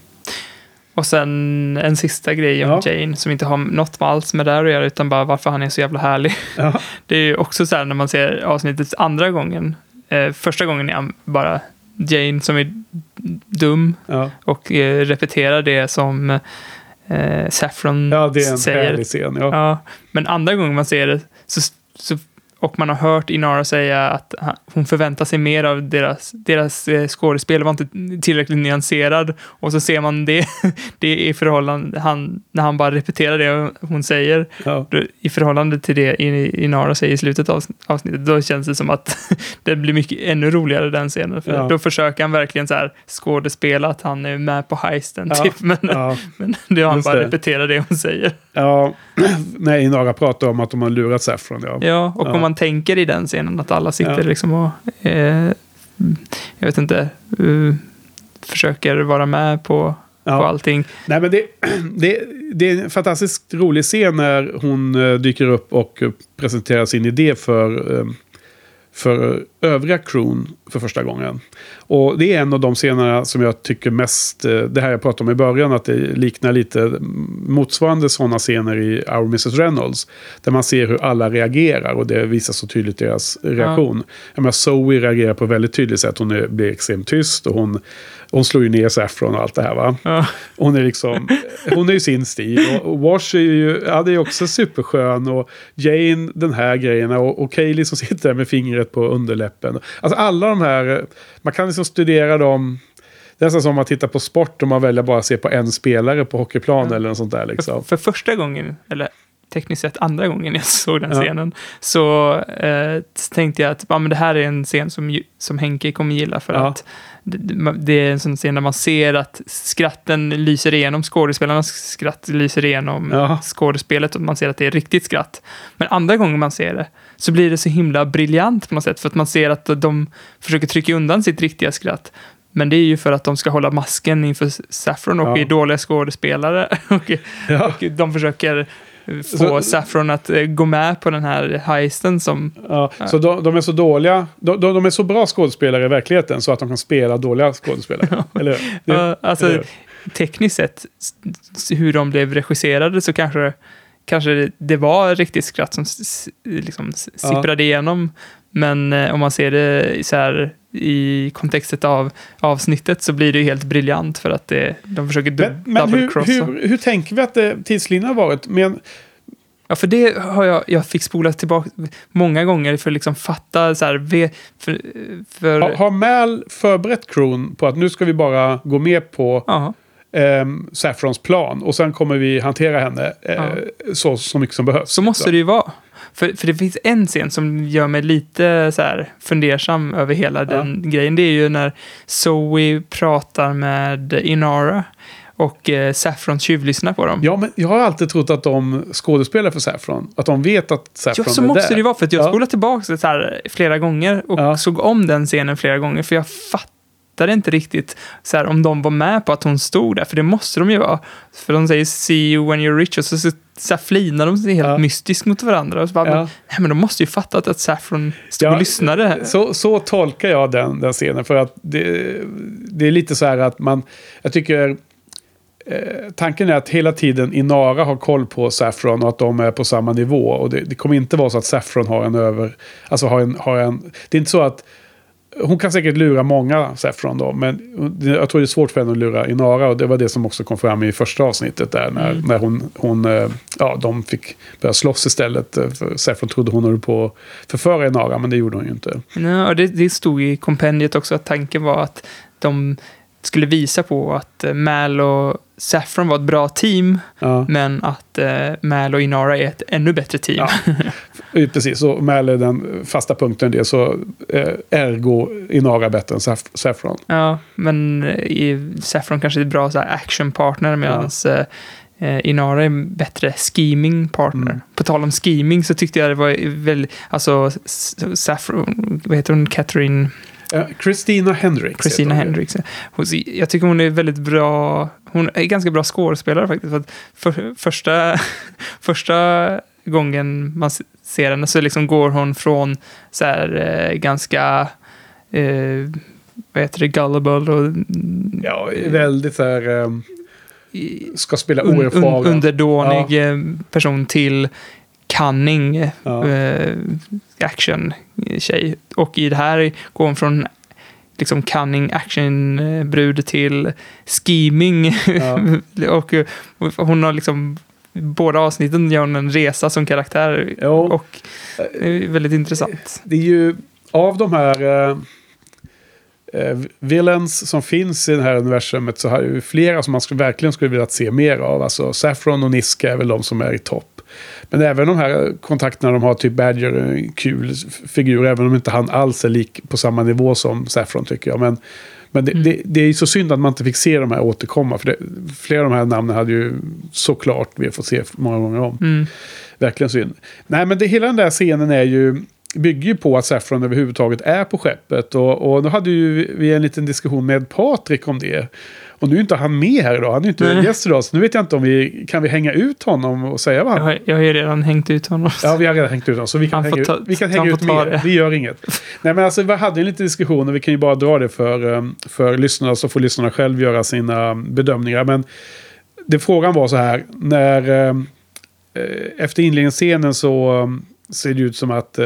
Och sen en sista grej om Ja. Jane som inte har något alls med det här att göra utan bara varför han är så jävla härlig. Ja. <laughs> Det är ju också så här när man ser avsnittet andra gången. Eh, första gången är han bara Jane som är dum Ja. och eh, repeterar det som eh, Saffron ja, det är en säger. härlig scen. Ja. Ja, men andra gången man ser det så, så, och man har hört Inara säga att hon förväntar sig mer av deras, deras eh, skådespel, var inte tillräckligt nyanserad. Och så ser man det, <laughs> det i förhållande, han, när han bara repeterar det hon säger, Ja. i förhållande till det Inara säger i slutet av avsnittet, då känns det som att <laughs> det blir mycket ännu roligare den scenen. För Ja. då försöker han verkligen så här skådespela att han är med på heisten, Ja. typ. <laughs> Men, men det har han Just bara det. repeterar det hon säger. Ja, <clears throat> när Inara pratar om att de har lurat Saffron. Ja. Ja, och Ja. om man tänker i den scenen att alla sitter Ja. liksom och, eh, jag vet inte, eh, försöker vara med på, Ja. på allting. Nej, men det, <clears throat> det, det är en fantastiskt rolig scen när hon eh, dyker upp och eh, presenterar sin idé för, eh, för övriga crewn för första gången. Och det är en av de scenerna som jag tycker mest, eh, det här jag pratade om i början, att det liknar lite motsvarande sådana scener i Our Mrs Reynolds. Där man ser hur alla reagerar och det visar så tydligt deras reaktion. Jag menar, Zoe reagerar på ett väldigt tydligt sätt. Hon är, blir extremt tyst och hon, hon slår ju ner Saffron och allt det här va. Ja. Hon är liksom, hon är ju sin stil. Och Wash är ju, ja det är också superskön. Och Jane den här grejen. Och, och Kaylee som sitter där med fingret på underläppen. Alltså alla de här, man kan liksom studera dem. Det är nästan som om man tittar på sport och man väljer bara att se på en spelare på hockeyplan eller något sånt där liksom. För första gången, eller tekniskt sett andra gången jag <laughs> såg den Ja. scenen, så eh, tänkte jag att ja, men det här är en scen som, som Henke kommer gilla för Ja. att det, är en sån scen där man ser att skratten lyser igenom, skådespelarnas skratt lyser igenom Ja. skådespelet och man ser att det är riktigt skratt. Men andra gången man ser det så blir det så himla briljant på något sätt för att man ser att de försöker trycka undan sitt riktiga skratt. Men det är ju för att de ska hålla masken inför Saffron och Ja. är dåliga skådespelare. <laughs> och, Ja. och de försöker få Så- Saffron att eh, gå med på den här heisten som... Ja, så de, de är så dåliga, de, de, de är så bra skådespelare i verkligheten så att de kan spela dåliga skådespelare. <laughs> Eller? Det- Ja, alltså, eller tekniskt sett, hur de blev regisserade så kanske, kanske det- var riktigt skratt som liksom s- Ja. sipprade igenom. Men eh, om man ser det så här i kontextet av avsnittet så blir det ju helt briljant för att det, de försöker Men, men hur, double-crossa. hur, hur tänker vi att det, tidslinjen har varit? Men, Ja, för det har jag, jag fick spola tillbaka många gånger för att liksom fatta så här, för, för har, har Mal förberett crewn på att nu ska vi bara gå med på ja, ehm, Saffrons plan och sen kommer vi hantera henne eh, Ja. så, så mycket som behövs? så måste det ju vara. För, för det finns en scen som gör mig lite så här fundersam över hela den grejen. Det är ju när Zoe pratar med Inara och eh, Saffron tjuvlyssnar på dem. Ja, men jag har alltid trott att de skådespelar för Saffron. Att de vet att Saffron Ja, så är måste där. det vara, för jag Ja. spolade tillbaka det så här flera gånger och Ja. såg om den scenen flera gånger, för jag fattade inte riktigt så här, om de var med på att hon stod där, för det måste de ju vara. För de säger “see you when you're rich” och så, så, så flinar de sig helt Ja. mystiskt mot varandra. Och så bara, Ja. Nej, men de måste ju fattat att Saffron stod Ja, och lyssnade. Så, så tolkar jag den, den scenen. För att det, det är lite så här att man... Jag tycker... Eh, tanken är att hela tiden Inara har koll på Saffron och att de är på samma nivå. Och det, det kommer inte vara så att Saffron har en över... Alltså har en, har en... Det är inte så att... Hon kan säkert lura många Saffron då, men jag tror det är svårt för henne att lura Inara. Och det var det som också kom fram i första avsnittet där, när, när hon, hon, eh, ja, de fick börja slåss istället. eh, För Saffron trodde hon höll på att förföra Inara, men det gjorde hon ju inte. Ja, och det, det stod i kompendiet också att tanken var att de skulle visa på att eh, Mal och Saffron var ett bra team, Ja. men att eh, Mal och Inara är ett ännu bättre team. Ja. <laughs> Eh, Precis, så Mal är den fasta punkten det. Så eh, ergo Inara bättre än Saff- Saffron. Ja, men eh, i Saffron kanske är ett bra så här, actionpartner medan eh, Inara är en bättre scheming partner. Mm. På tal om scheming så tyckte jag det var väldigt, alltså Saffron, vad heter hon, Catherine, Eh, Christina Hendricks. Christina. Hendricks. Hon, jag tycker hon är väldigt bra, hon är ganska bra skådespelare faktiskt. För för, första, <laughs> första gången man ser henne så liksom går hon från så här, eh, ganska, eh, vad heter det, gullible och Ja, väldigt så här... ehm, ska spela un, un, oerfaren. underdånig eh, person till cunning eh, Ja. eh, action-tjej. Och i det här går hon från liksom cunning action-brud till scheming. Ja. <laughs> och, eh, och hon har liksom båda avsnitten gör hon en resa som karaktär. Jo. Och det är väldigt intressant. Det är ju av de här eh, eh, villains som finns i det här universumet så har ju flera som man verkligen skulle vilja se mer av. Alltså Saffron och Niska är väl de som är i topp. Men även de här kontakterna de har, typ Badger, en kul f- figur, även om inte han alls är lik på samma nivå som Saffron tycker jag. Men, men det, det, det är ju så synd att man inte fick se de här återkomma, för det, flera av de här namnen hade ju såklart vi har fått se många gånger om. Mm. Verkligen synd. Nej, men det, hela den där scenen är ju, bygger ju på att Saffron överhuvudtaget är på skeppet. Och, och då hade ju vi en liten diskussion med Patrik om det. Och nu är inte han med här idag, han är inte Nej. gäst idag. Så nu vet jag inte om vi kan vi hänga ut honom och säga vad Jag han... har, jag har ju redan hängt ut honom. Ja, vi har redan hängt ut honom, så vi kan Han hänga får ut, ta- vi kan hänga ut ta mer. det. Vi gör inget. Nej, men alltså vi hade en liten diskussion och vi kan ju bara dra det för, um, för lyssnarna, så får lyssnarna själv göra sina bedömningar. Men det frågan var så här, när um, eh, efter inledningsscenen så um, ser det ut som att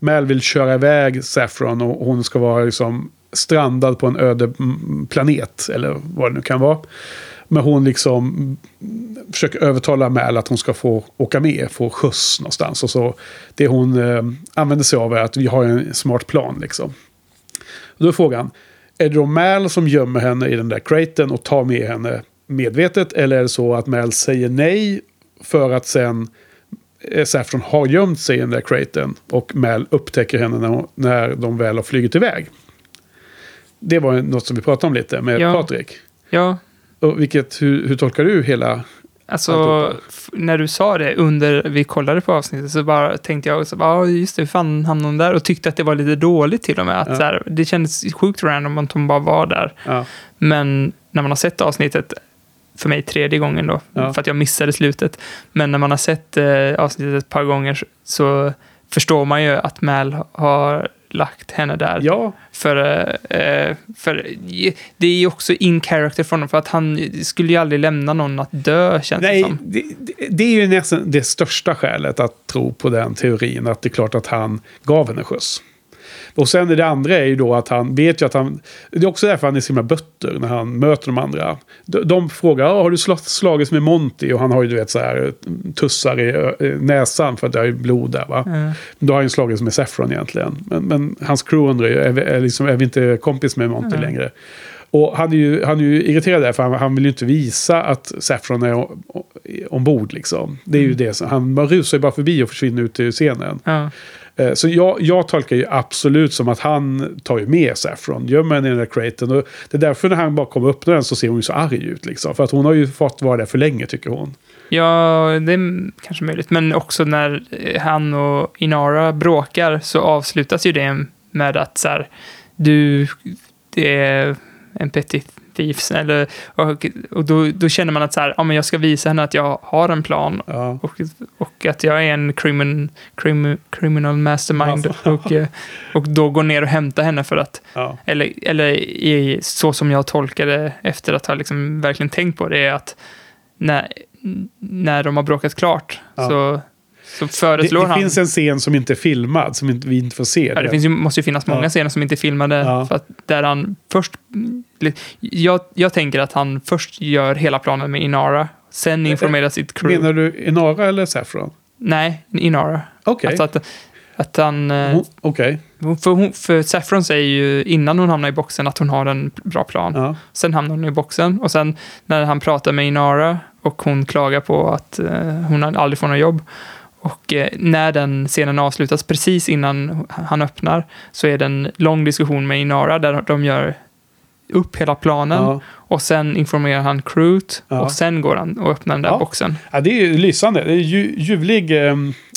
Mal vill köra iväg Saffron och hon ska vara liksom strandad på en öde planet, eller vad det nu kan vara. Men hon liksom försöker övertala Mal att hon ska få åka med, få skjuts någonstans. Och så det hon eh, använder sig av är att vi har en smart plan liksom. Då är frågan, är det då Mal som gömmer henne i den där craten och tar med henne medvetet? Eller är det så att Mal säger nej för att sen eh, Saffron har gömt sig i den där craten och Mal upptäcker henne när, hon, när de väl har flugit iväg? Det var något som vi pratade om lite med Ja. Patrik. Ja, Och vilket, hur, hur tolkar du hela... Alltså, när du sa det under vi kollade på avsnittet så bara tänkte jag, ja just det, hur fan hamnade hon där? Och tyckte att det var lite dåligt till och med. Att Ja. så här, det kändes sjukt random att hon bara var där. Ja, Men när man har sett avsnittet, för mig tredje gången då, Ja. för att jag missade slutet. Men när man har sett eh, avsnittet ett par gånger så- så förstår man ju att Mal har lagt henne där. ja, För, eh, för det är ju också in character från honom, för att han skulle ju aldrig lämna någon att dö, känns det nej, som. det, det, det är ju nästan det största skälet att tro på den teorin. Att det är klart att han gav henne skjuts. Och sen är det andra är ju då att han vet ju att han... Det är också därför han är så himla butter när han möter de andra. De, de frågar, "Ja, har du slagits med Monty? Och han har ju du vet så här tussar i i näsan för att det är ju blod där va. Mm. Då har han ju slagits med Saffron egentligen. Men, men hans crew undrar ju, är vi, är, liksom, är vi inte kompis med Monty Mm. längre? Och han är ju, han är ju irriterad där för han, han vill ju inte visa att Saffron är ombord liksom. Det är Mm. ju det som, han bara rusar ju bara förbi och försvinner ut ur scenen. Ja. Eh, så jag, jag tolkar ju absolut som att han tar ju med Saffron, gömmer henne i den där craten. Och det är därför när han bara kommer och öppnar den så ser hon ju så arg ut. Liksom. För att hon har ju fått vara där för länge tycker hon. Ja, det är kanske möjligt. Men också när eh, han och Inara bråkar så avslutas ju det med att så här, du, det är en petit thieves. Eller, och och då, då känner man att så här, ja, men jag ska visa henne att jag har en plan. Ja. Och, och att jag är en crimin, crimin, criminal mastermind. Alltså. Och, eh, och då går ner och hämtar henne för att Ja. eller, eller i, så som jag tolkar det efter att ha liksom verkligen tänkt på det är att när, när de har bråkat klart Ja. så, så Det, föreslår det han... finns en scen som inte är filmad, som inte, vi inte får se. ja, det finns ju, måste ju finnas många Ja. scener som inte är filmade. Ja. För att där han först... Jag, jag tänker att han först gör hela planen med Inara, sen informerar sitt crew. Menar du Inara eller Saffron? Nej, Inara. Okej. Alltså att, att han... eh, Okej. Hon- För, hon, för Saffron säger ju innan hon hamnar i boxen att hon har en bra plan. Ja. Sen hamnar hon i boxen och sen när han pratar med Inara och hon klagar på att eh, hon aldrig får något jobb. Och eh, när den scenen avslutas precis innan han öppnar så är det en lång diskussion med Inara där de gör upp hela planen Ja. och sen informerar han crewet Ja. och sen går han och öppnar den där Ja. boxen. Ja, det är ju lysande. Det är ju, ljuvlig eh,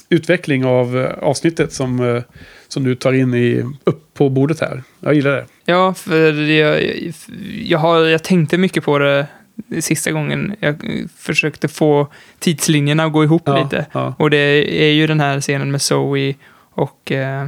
utveckling av eh, avsnittet som, eh, som du tar in i, upp på bordet här. Jag gillar det. Ja, för jag, jag, har, jag tänkte mycket på det sista gången. Jag försökte få tidslinjerna att gå ihop Ja, lite. ja. Och det är ju den här scenen med Zoe och eh,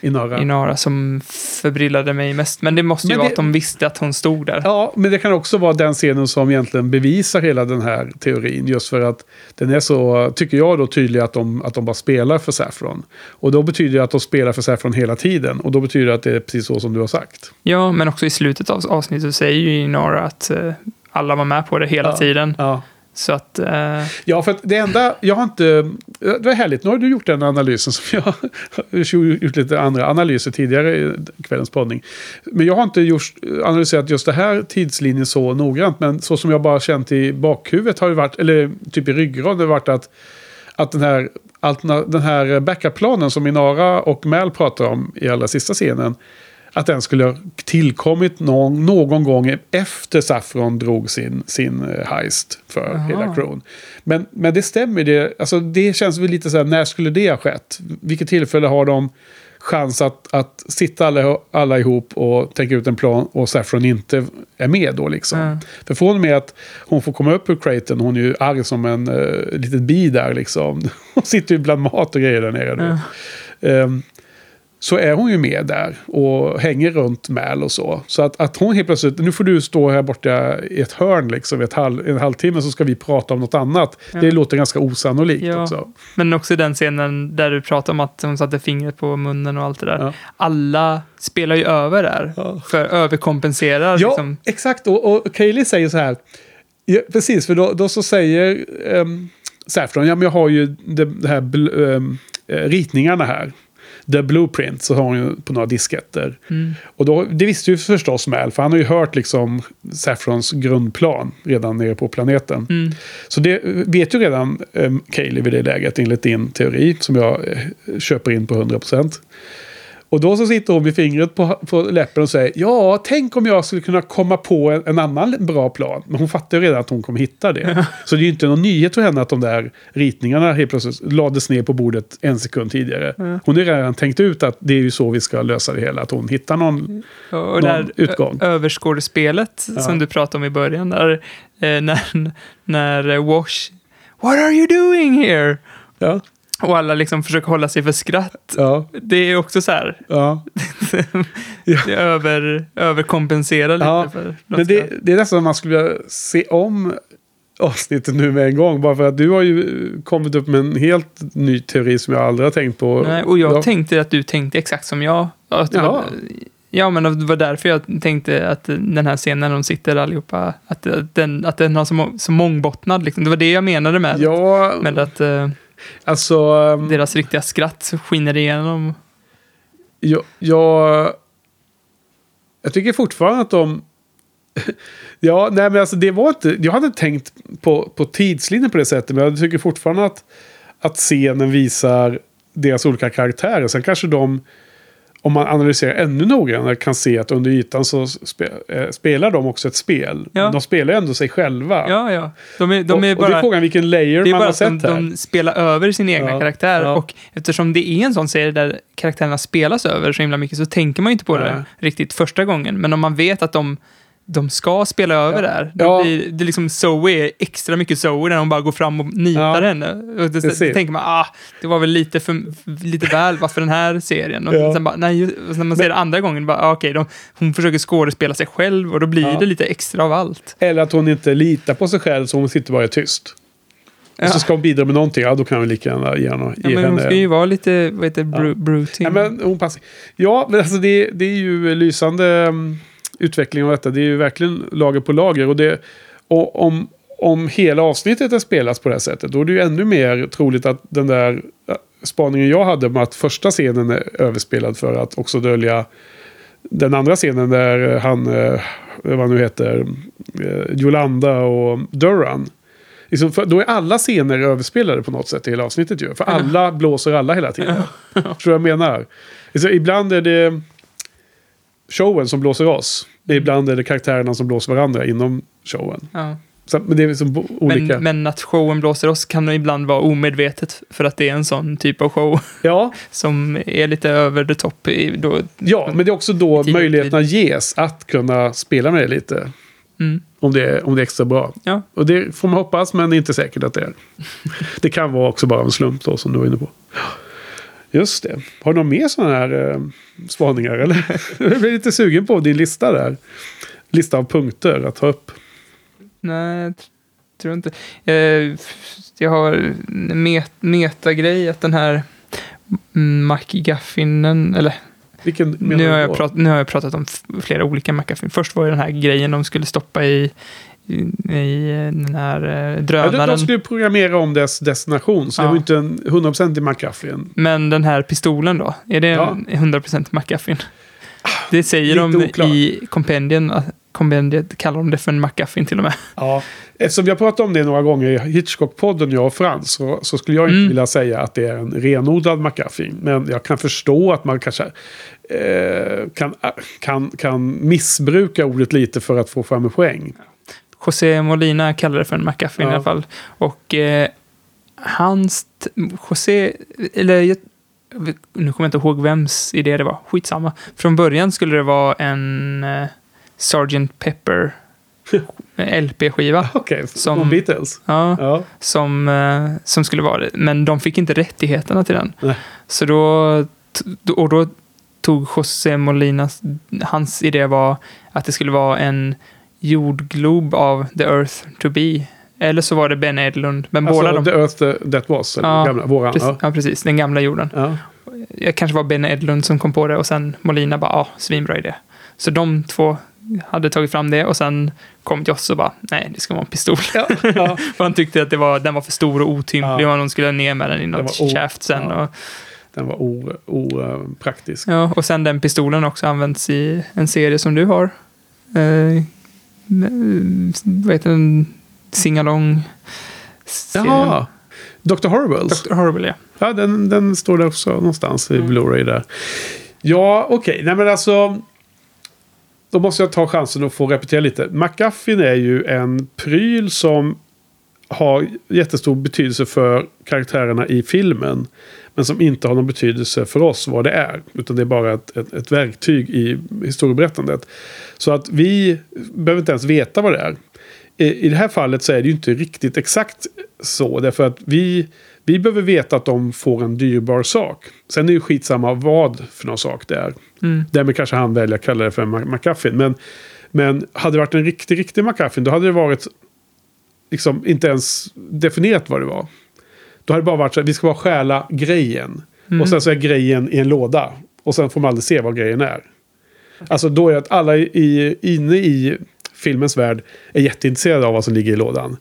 Inara. Inara som förbrillade mig mest. Men det måste ju Men vara det- att de visste att hon stod där. Ja, men det kan också vara den scenen som egentligen bevisar hela den här teorin. Just för att den är så, tycker jag då, tydlig att de, att de bara spelar för Saffron. Och då betyder det att de spelar för Saffron hela tiden. Och då betyder det att det är precis så som du har sagt. Ja, men också i slutet av avsnittet säger ju Inara att eh, alla var med på det hela Ja. tiden. Ja. Så att... Eh, Ja, för att det enda, jag har inte, det var härligt, nu har du gjort den analysen som jag har <laughs> gjort lite andra analyser tidigare i kvällens poddning. Men jag har inte gjort, analyserat just det här tidslinjen så noggrant, men så som jag bara känt i bakhuvudet har det varit, eller typ i ryggraden, det varit att, att den här, den här backup-planen som Inara och Mal pratar om i allra sista scenen, att den skulle ha tillkommit någon, någon gång efter Saffron drog sin, sin eh, heist för hela crewn. Men, men det stämmer, det, alltså det känns väl lite så här, när skulle det ha skett? Vilket tillfälle har de chans att, att sitta alla, alla ihop och tänka ut en plan och Saffron inte är med då liksom. Mm. För från och med att hon får komma upp ur craten, hon är ju arg som en uh, litet bi där liksom. <laughs> Hon sitter ju bland mat och grejer där nere nu. Ehm, så är hon ju med där och hänger runt Mal och så. Så att, att hon helt plötsligt, nu får du stå här borta i ett hörn liksom, i ett halv, en halvtimme så ska vi prata om något annat. Det låter ganska osannolikt Ja. också. men också den scenen där du pratar om att hon satte fingret på munnen och allt det där. Ja. Alla spelar ju över där. Ja. För överkompenserar. Ja, Liksom. exakt. Och, och Kaylee säger så här. Ja, precis, för då, då så säger um, Saffron, ja men jag har ju det, det här eh, ritningarna här. The Blueprint så har hon ju på några disketter. Och då, det visste ju förstås Mal, för han har ju hört liksom Saffrons grundplan redan nere på planeten. Så det vet ju redan um, Kaylee vid det läget enligt din teori, som jag eh, köper in på 100%. Och då så sitter hon med fingret på, på läppen och säger ja, tänk om jag skulle kunna komma på en, en annan bra plan. Men hon fattar ju redan att hon kommer hitta det. Så det är ju inte någon nyhet för henne att de där ritningarna helt plötsligt lades ner på bordet en sekund tidigare. Hon har redan tänkt ut att det är ju så vi ska lösa det hela. Att hon hittar någon... Och någon det här utgång. överskådespelet som du pratade om i början. Där, eh, när, <laughs> när Wash... What are you doing here? Ja, Och alla liksom försöker hålla sig för skratt. ja, Det är också så här. ja. <laughs> Det över, överkompenserar lite Ja, för Men det, det är nästan som man skulle vilja se om avsnittet nu med en gång. Bara för att du har ju kommit upp med en helt ny teori som jag aldrig har tänkt på. Nej, och jag Ja. tänkte att du tänkte exakt som jag. Att var, ja, men det var därför jag tänkte att den här scenen när de sitter allihopa, att att den, att den har så, så mångbottnad. Liksom. Det var det jag menade med, Ja, med att eh, alltså... ehm, deras riktiga skratt skiner igenom. Jag, jag, jag tycker fortfarande att de... <laughs> ja, nej men alltså det var inte... Jag hade tänkt på, på tidslinjen på det sättet. Men jag tycker fortfarande att, att scenen visar deras olika karaktärer. Sen kanske de, om man analyserar ännu noggrannare, kan se att under ytan så spe, eh, spelar de också ett spel. Ja. De spelar ändå sig själva. Ja, ja. De är, de är och, och det är bara... frågan vilken layer Det man bara har att de, sett här. de spelar över sin egna Ja, karaktär. ja. Och eftersom det är en sån serie där karaktärerna spelas över så himla mycket så tänker man ju inte på det Nej. riktigt första gången. Men om man vet att de, de ska spela över där, då Ja. blir det liksom Zoe är extra mycket Zoe när de bara går fram och nitar Ja. henne. Och det, då tänker man, ah, det var väl lite, för, lite väl varför den här serien. Och Ja. sen bara, nej, och när man ser det andra gången, bara, ah, okej, de, hon försöker skådespela sig själv och då blir Ja. det lite extra av allt. Eller att hon inte litar på sig själv så hon sitter bara tyst. Ja. Och så ska hon bidra med någonting, ja då kan vi lika gärna ge, henne, Ja, men hon ska ju vara lite, vad heter det, bru, brooding. Ja, men hon passar. Ja, men alltså det, det är ju lysande um, utveckling av detta. Det är ju verkligen lager på lager. Och, det, och om, om hela avsnittet är spelas på det här sättet, då är det ju ännu mer troligt att den där spaningen jag hade med att första scenen är överspelad för att också dölja den andra scenen där han, eh, vad nu heter, eh, Jolanda och Duran. Liksom för, då är alla scener överspelade på något sätt i hela avsnittet ju. För alla blåser alla hela tiden. Vad jag menar? Alltså, ibland är det showen som blåser oss. Ibland är det karaktärerna som blåser varandra inom showen. Ja. Så, men det är liksom olika. Men, men att showen blåser oss kan ibland vara omedvetet för att det är en sån typ av show Ja, <laughs> som är lite över the top. I, då, ja, men det är också då möjligheterna ges att kunna spela med det lite. Mm. Om det, är, om det är extra bra. Ja. Och det får man hoppas, men det är inte säkert att det är. <laughs> Det kan vara också bara en slump då, som du var inne på. Just det. Har du någon mer sådana här eh, spaningar? Eller? <laughs> Jag blir lite sugen på din lista där. Lista av punkter att ta upp. Nej, jag tr- tror inte. Eh, jag har met metagrej att den här McGuffinen, eller Vilken nu har, jag prat, nu har jag pratat om flera olika McGuffin. Först var det den här grejen de skulle stoppa i, i, den här eh, Ja, de, drönaren. skulle programmera om dess destination. Så det Ja. var inte en 100% i McGuffin. Men den här pistolen då? Är det Ja. en 100% McGuffin? Det säger lite de oklart. i kompendien. Kompendiet kallar de det för en McGuffin till och med. Ja. Eftersom vi har pratat om det några gånger i Hitchcock-podden, jag och Frans, så, så skulle jag inte Mm. vilja säga att det är en renodlad McGuffin. Men jag kan förstå att man kanske eh, kan, kan, kan missbruka ordet lite för att få fram en poäng. José Molina kallar det för en McGuffin Ja. i alla fall. Och eh, hans... José... Eller nu kommer jag inte ihåg vems idé det var. Skitsamma. Från början skulle det vara en eh, Sgt. Pepper <laughs> LP-skiva. <laughs> Okej, Som- som Beatles. Ja, Ja. som, eh, som skulle vara det. Men de fick inte rättigheterna till den. Nej. Så då- och då tog José Molinas, hans idé var att det skulle vara en jordglob av The Earth to be. Eller så var det Ben Edlund. Men båda Alltså, de... The Earth the- That Was, Ja, gamla, våran. Precis, Ja. precis. Den gamla jorden. Ja. Jag kanske var Ben Edlund som kom på det och sen Molina bara, ja, svinbra idé. Så de två hade tagit fram det och sen kom Joss och bara, nej, det ska vara en pistol. Ja. Ja. <laughs> För han tyckte att det var, den var för stor och otymplig Ja. och de skulle ner med den i något shaft sen. ja. Och, Den var opraktisk. ja, och sen den pistolen också används i en serie som du har. Eh, vad heter den? Singalong. Jaha. Dr. Horribles. Dr. Horrible, ja. Ja, den, den står där också någonstans i Mm. Blu-ray där. Ja, okej. Nej, men alltså... Då måste jag ta chansen att få repetera lite. McGuffin är ju en pryl som har jättestor betydelse för karaktärerna i filmen. Men som inte har någon betydelse för oss vad det är. Utan det är bara ett, ett, ett verktyg i historieberättandet. Så att vi behöver inte ens veta vad det är. I, I det här fallet så är det ju inte riktigt exakt så. Därför att vi, vi behöver veta att de får en dyrbar sak. Sen är det ju skitsamma vad för någon sak det är. Mm. Därmed kanske han väljer att kalla det för McGuffin. Men, men hade det varit en riktig, riktig McGuffin då hade det varit liksom inte ens definierat vad det var. Då hade det bara varit så att vi ska bara stjäla grejen. Mm. Och sen så är grejen i en låda. Och sen får man aldrig se vad grejen är. Alltså då är det att alla i, inne i filmens värld är jätteintresserade av vad som ligger i lådan.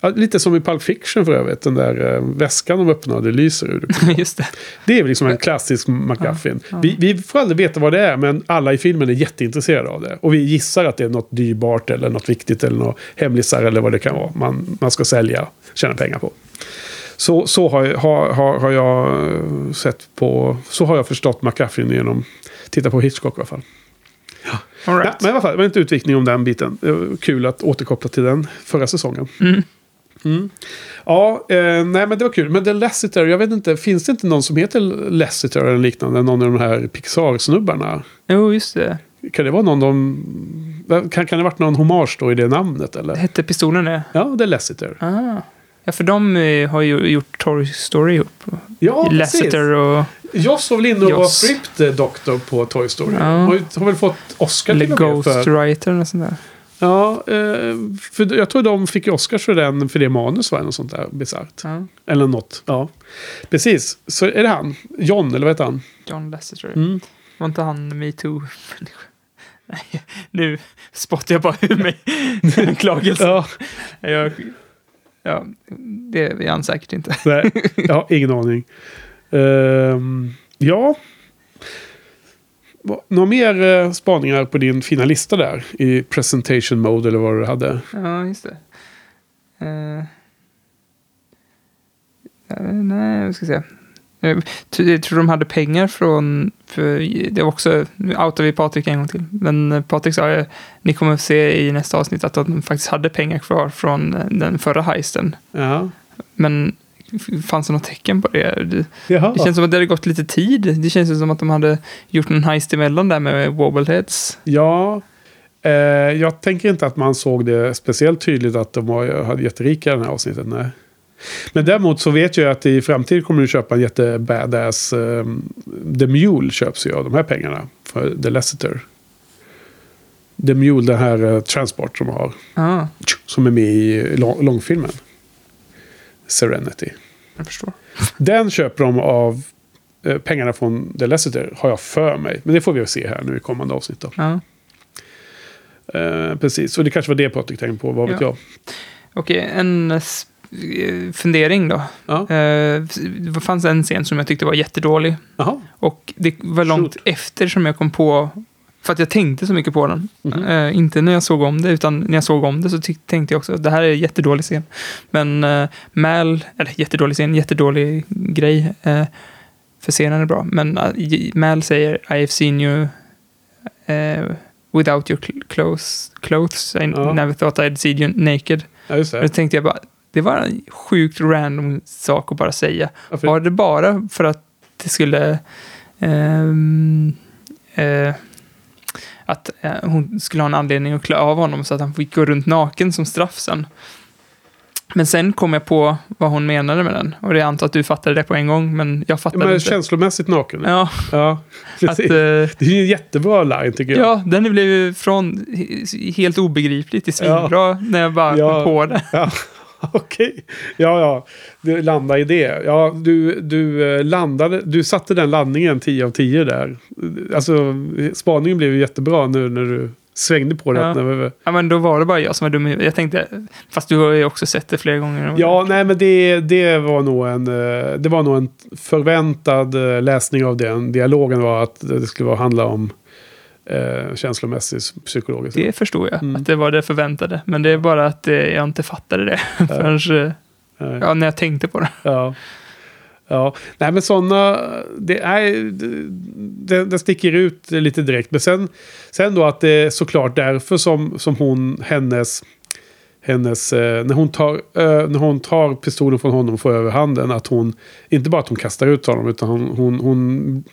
Ja, lite som i Pulp Fiction för övrigt. Den där eh, väskan de öppnar det lyser ur. <laughs> Just det. Det är väl liksom en klassisk McGuffin. Vi, vi får aldrig veta vad det är, men alla i filmen är jätteintresserade av det. Och vi gissar att det är något dyrbart eller något viktigt eller något hemlisar eller vad det kan vara. Man, man ska sälja, tjäna pengar på. Så, så har, jag- har, har, jag eh, sett på, så har jag förstått McGuffin genom titta på Hitchcock i alla fall. All Ja, right. men i alla fall, det var inte utvikning om den biten. Kul att återkoppla till den förra säsongen. Mm. Mm. Ja, eh, nej men det var kul. Men The Lassiter, jag vet inte, finns det inte någon som heter Lassiter eller liknande? Någon av de här Pixar-snubbarna? Jo, just det. Kan det vara någon de... Kan, kan det ha varit någon hommage då i det namnet eller? Hette pistolen det? Ja, The Lassiter. Ah. Ja, för de eh, har ju gjort Toy Story ihop. Ja. Lasseter och... Joss var väl inne och var Joss. Fripped Doctor på Toy Story. Ja. Har, har väl fått Oscar Eller till och med för... Ghostwriter och sånt där. Ja, eh, för jag tror de fick Oscars för den, för det manus var något sånt där bisarrt. Ja. Eller något, ja. Precis, så är det han. John, eller vad heter han? John Lasseter. Mm. Var inte han metoo <laughs> Nej, nu spottar jag bara ur mig <laughs> anklagelser. Ja, Jag, ja, det är han säkert inte. <laughs> nej, jag har ingen aning. Ehm, ja. Några mer eh, spaningar på din fina lista där? I presentation mode eller vad du hade? Ja, just det. Eh, nej, jag ska se. Eh, Jag tror de hade pengar från, för det var också, nu outar vi Patrik en gång till, men eh, Patrik sa att ni kommer att se i nästa avsnitt att de faktiskt hade pengar kvar från eh, den förra heisten. Ja. Men fanns det något tecken på det? Det, Jaha. det känns som att det hade gått lite tid. Det känns som att de hade gjort en heist emellan där med Wobbleheads. Ja. Eh, jag tänker inte att man såg det speciellt tydligt att de var, hade jätterika i det här avsnittet. Nej. Men däremot så vet jag att i framtiden kommer du köpa en jättebadass... Um, The Mule köps ju av de här pengarna. För The Lasseter. The Mule, den här uh, Transport som har. Ja, Som är med i lång, långfilmen. Serenity. jag förstår. Den köper de av eh, pengarna från The Lasseter, har jag för mig. Men det får vi se här nu i kommande avsnitt. Då. Ja. Eh, precis, och det kanske var det Patrik tänkte på, vad vet Ja. jag. Okej, en eh, s- eh, fundering då. Ja. Eh, det fanns en scen som jag tyckte var jättedålig. Jaha, Och det var långt Shoot. efter som jag kom på, för att jag tänkte så mycket på den. Mhm. Eh, inte när jag såg om det, utan när jag såg om det så tänkte jag också att det här är en jättedålig scen. Men uh, Mal, eller jättedålig scen, jättedålig grej. eh, för scenen är bra. Men uh, Mal säger I have seen you eh, without your cl- clothes, clothes. I Ja. never thought I'd see you naked. ja just det. då tänkte jag bara, det var en sjukt random sak att bara säga. Varför? Var det bara för att det skulle... ehm, eh, att eh, hon skulle ha en anledning att klä av honom så att han fick gå runt naken som straff sen. Men sen kom jag på vad hon menade med den. Och det antar att du fattade det på en gång, men jag Ja, fattade men inte. känslomässigt naken. Ja, Ja, <laughs> att, eh, Det är ju en jättebra line tycker jag. ja, den blev ju från he- helt obegriplig till Ja. svinbra när jag bara Ja. kom på det. Ja, <laughs> <laughs> Okej. Ja, ja. Du landade i det. Ja, du, du eh, landade. Du satte den landningen 10 av 10 där. Alltså, spaningen blev ju jättebra nu när du svängde på det. Ja. Ja, men då var det bara jag som var dum. Jag tänkte, fast du har ju också sett det flera gånger. ja, nej, men det, det var nog en... eh, Det var nog en förväntad eh, läsning av den dialogen var att det skulle handla om eh, känslomässig psykologiskt. Det förstår jag, Mm. att det var det förväntade. Men det är bara att eh, jag inte fattade det <laughs> förrän eh, Nej. ja, när jag tänkte på det. Ja. Ja, nej men sådana, det, är, det, det sticker ut lite direkt. Men sen, sen då att det är såklart därför som, som hon, hennes, hennes eh, när, hon tar, när hon tar pistolen från honom och får över handen, att hon, inte bara att hon kastar ut honom, utan hon, hon, hon,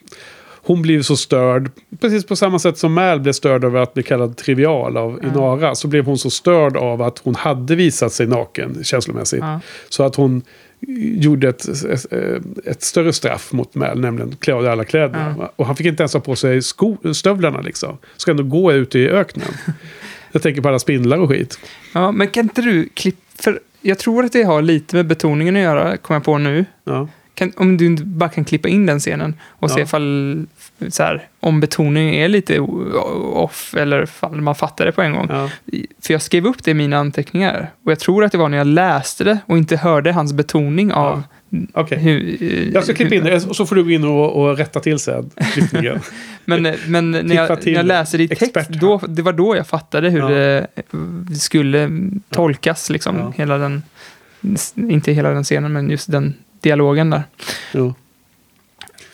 hon blir så störd, precis på samma sätt som Mal blev störd över att bli kallad trivial av Inara, så blev hon så störd av att hon hade visat sig naken känslomässigt. Ja. Så att hon gjorde ett, ett, ett större straff mot Mal, nämligen klä av dig alla kläderna. Och han fick inte ens ha på sig sko, stövlarna liksom. Ska ändå gå ute i öknen. <laughs> Jag tänker på alla spindlar och skit. Ja, men kan inte du klippa... För jag tror att det har lite med betoningen att göra, kommer jag på nu. Ja, Kan, om du bara kan klippa in den scenen och se Ja. ifall, så här, om betoningen är lite off eller ifall man fattar det på en gång. ja. För jag skrev upp det i mina anteckningar. Och jag tror att det var när jag läste det och inte hörde hans betoning av Okej. hur... Jag ska klippa in det och så får du gå in och, och rätta till sen. <laughs> Men, men när, jag, när jag läser det i text, då, det var då jag fattade hur Ja. det skulle tolkas. Liksom, Ja. hela den, inte hela den scenen, men just den dialogen där. Jo.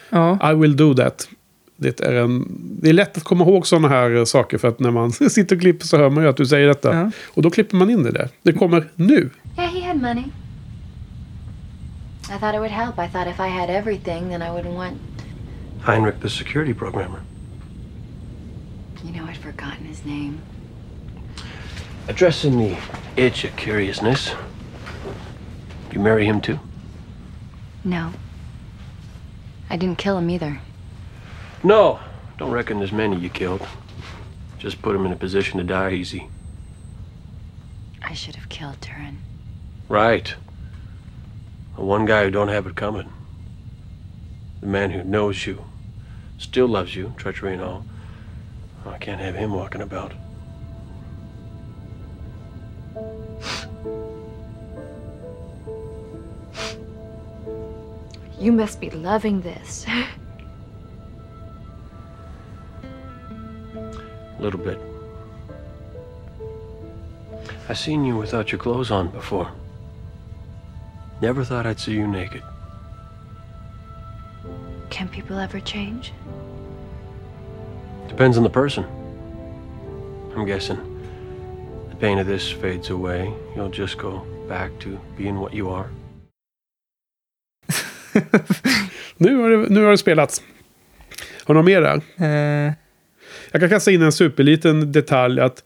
Ja, I will do that. Det är, en, det är lätt att komma ihåg sådana här saker för att när man <laughs> sitter och klipper så hör man ju att du säger detta. Ja. Och då klipper man in det där. Det kommer nu. Yeah, he had money. I thought it would help. I thought if I had everything, then I wouldn't want. Heinrich, the security programmer. You know, I'd forgotten his name. Addressing the itch of curiousness. You marry him too? No. I didn't kill him either. No. Don't reckon there's many you killed. Just put him in a position to die easy. I should have killed Turin. Right. The one guy who don't have it coming. The man who knows you, still loves you, treachery and all. I can't have him walking about. You must be loving this. <laughs> A little bit. I've seen you without your clothes on before. Never thought I'd see you naked. Can people ever change? Depends on the person. I'm guessing the pain of this fades away. You'll just go back to being what you are. <laughs> Nu har det, nu har det spelats. Har du något mer där? eh, Jag kan kasta in en superliten detalj att,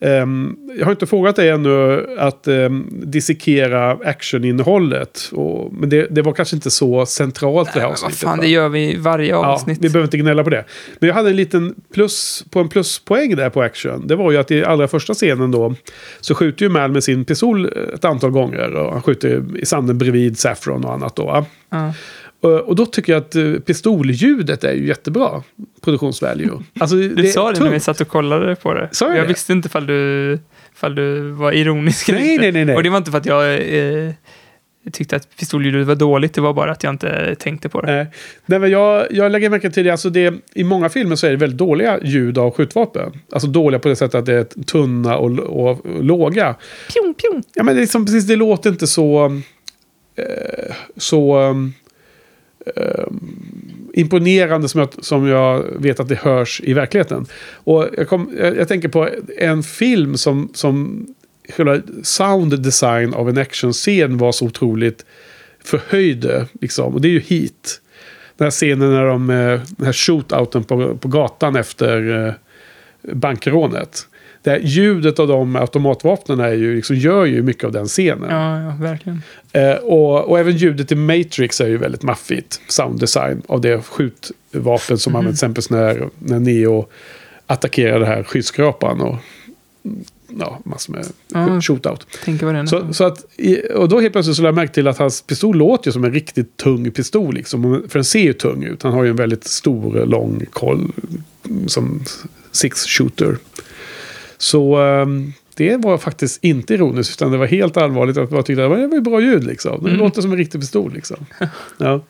Ehm, jag har inte frågat dig ännu att um, dissekera actioninnehållet. Och, men det, det var kanske inte så centralt det här Vad avsnittet. fan, va? det gör vi i varje Ja, avsnitt. vi behöver inte gnälla på det. Men jag hade en liten plus på en pluspoäng där på action. Det var ju att i allra första scenen då så skjuter ju Mal med sin pistol ett antal gånger. Och han skjuter i sanden bredvid Saffron och annat då. va? Ja. Och, då tycker jag att eh, pistolljudet är ju jättebra. Produktionsvalue. <laughs> Alltså, Du sa det när vi tungt. satt och kollade på det. Sa jag jag det? visste inte ifall du, ifall du var ironisk eller Nej, inte. nej, nej, nej. Och det var inte för att jag eh, tyckte att pistolljudet var dåligt, det var bara att jag inte tänkte på det. Nej, Nej men jag, jag lägger märke till det. Alltså det. I många filmer så är det väldigt dåliga ljud av skjutvapen. Alltså dåliga på det sättet att det är tunna och, och, och låga. Pjong, pjong. Ja, men det, är liksom, precis, det låter inte så... Eh, så eh, imponerande som jag, som jag vet att det hörs i verkligheten. Och jag, kom, jag, jag tänker på en film som, som själva sound design av en actionscen var så otroligt förhöjde. Liksom. Och det är ju Heat. Den här scenen när de, eh, den här shootouten på, på gatan efter eh, bankrånet. Det här ljudet av de automatvapnen är ju, liksom, gör ju mycket av den scenen. Ja, ja, verkligen. Eh, och, och även ljudet i Matrix är ju väldigt maffigt. Sounddesign av det skjutvapen som används till exempel när, när Neo attackerar det här skyskrapan. Och, mm, ja, massor med Ja. shootout. Så, så att, och då helt plötsligt så lade jag märke till att hans pistol låter ju som en riktigt tung pistol. Liksom. För den ser ju tung ut. Han har ju en väldigt stor, lång koll. Som six shooter. Så ehm, det var faktiskt inte ironiskt. Utan det var helt allvarligt. Att jag tyckte att det var bra ljud liksom. Det låter som en riktig pistol liksom. <laughs> ja.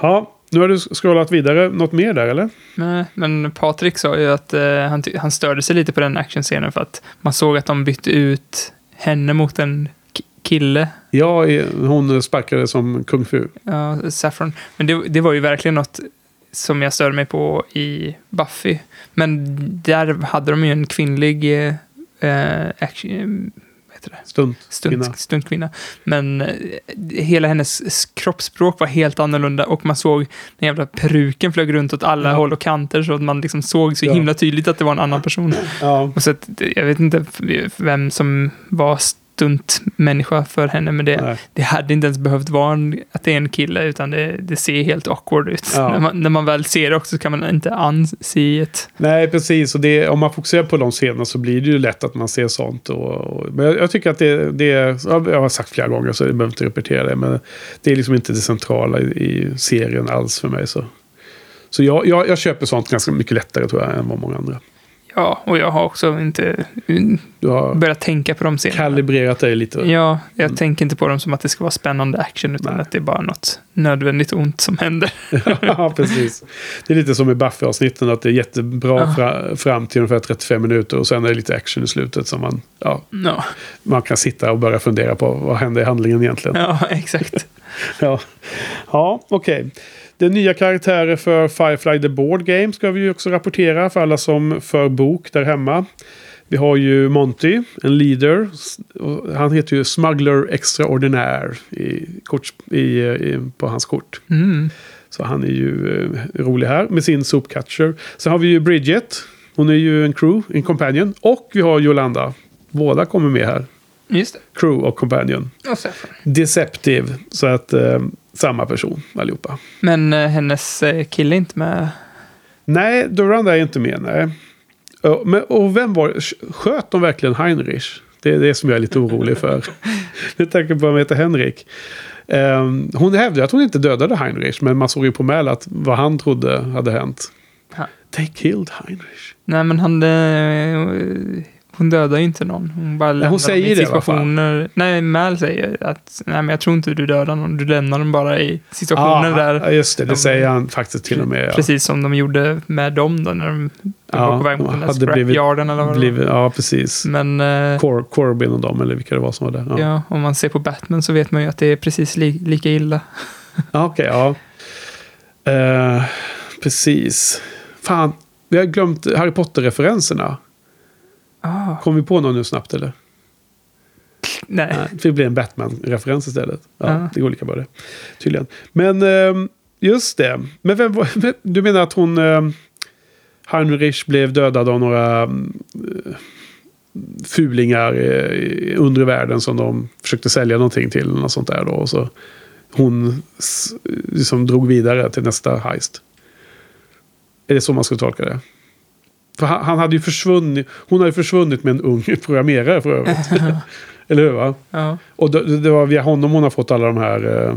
ja, nu har du scrollat vidare. Något mer där eller? Nej, men Patrik sa ju att eh, han, han störde sig lite på den actionscenen för att man såg att de bytte ut henne mot en ki- kille, Ja, hon sparkade som kung fu. ja, Saffron. Men det, det var ju verkligen något som jag störde mig på i Buffy. Men där hade de ju en kvinnlig eh, eh, action? Stund. Stunt, Kvinna. stuntkvinna. Men eh, hela hennes kroppsspråk var helt annorlunda och man såg den jävla peruken flög runt åt alla Ja. håll och kanter så att man liksom såg så Ja. himla tydligt att det var en annan person. Ja. Och så att, jag vet inte vem som var stuntmänniska för henne, men det, Nej. det hade inte ens behövt vara en, att det är en kille, utan det, det ser helt awkward ut. Ja. När, man, när man väl ser det också så kan man inte anse ett... Nej, precis. Och det, om man fokuserar på de scenerna så blir det ju lätt att man ser sånt. Och, och, men jag, jag tycker att det, det jag har sagt flera gånger så jag behöver inte repetera det. Men det är liksom inte det centrala i, i serien alls för mig. Så, så jag, jag, jag köper sånt ganska mycket lättare tror jag än vad många andra. Ja, och jag har också inte mm, har börjat tänka på de scenerna. kalibrerat dig lite. Ja, jag tänker inte på dem som att det ska vara spännande action, utan Nej. att det är bara något nödvändigt ont som händer. <laughs> ja, precis. Det är lite som i Buffy-avsnitten att det är jättebra Ja. fra, fram till ungefär 35 minuter och sen är det lite action i slutet som man, ja, Ja, man kan sitta och börja fundera på vad händer i handlingen egentligen. ja <laughs> exakt. Ja, ja okej. Det är nya karaktärer för Firefly The Board Game ska vi ju också rapportera för alla som för bok där hemma. Vi har ju Monty, en leader. Han heter ju Smuggler Extraordinaire i, kort, i, i, på hans kort. Mm. Så han är ju eh, rolig här med sin soapcatcher. Sen har vi ju Bridget. Hon är ju en crew, en companion. Och vi har Yolanda. Båda kommer med här. Crew och companion. Och. Deceptive. Så att eh, samma person allihopa. Men eh, hennes eh, kille är inte med. Nej, Durand är inte med. Nej. Och, men, och vem var? Sköt de verkligen Heinrich? Det är det som jag är lite orolig för. Med tanke på vad han heter Henrik. Ehm, hon hävdade att hon inte dödade Heinrich. Men man såg ju på Mäl att vad han trodde hade hänt. Ja. They killed Heinrich. Nej, men han... Eh, hon dödar ju inte någon. Hon bara lämnar dem säger i det i situationer. Nej, Mal säger att nej, men jag tror inte du dödar någon. Du lämnar dem bara i situationer Ja, där. just det. Det de- säger han faktiskt till och med. Ja. Precis som de gjorde med dem då när de, Ja, var på väg mot de den där blivit- scrapyarden eller vad det var. Blivit, ja, precis. Men eh, Cor Corbin och dem, eller vilka det var som var där. Ja, ja, om man ser på Batman så vet man ju att det är precis li lika illa. <laughs> ja okej. ja. Eh, precis. Fan, vi har glömt Harry Potter-referenserna. Ah, Kom vi på någon nu snabbt eller? nej. Nej, det blir en Batman-referens istället. Ja, Ja. Det går lika bra det. Tydligen. Men ehm, just det. Men vem, var- du menar att hon... Heinrich blev dödad av några... mm, fulingar i undre världen som de försökte sälja någonting till. Något sånt där då. Och så hon liksom drog vidare till nästa heist. Är det så man ska tolka det? För han, han hade ju försvunnit, hon hade försvunnit med en ung <laughs> programmerare för övrigt. <laughs> eller hur? Va? Ja. Och det, det var via honom hon har fått alla de här eh,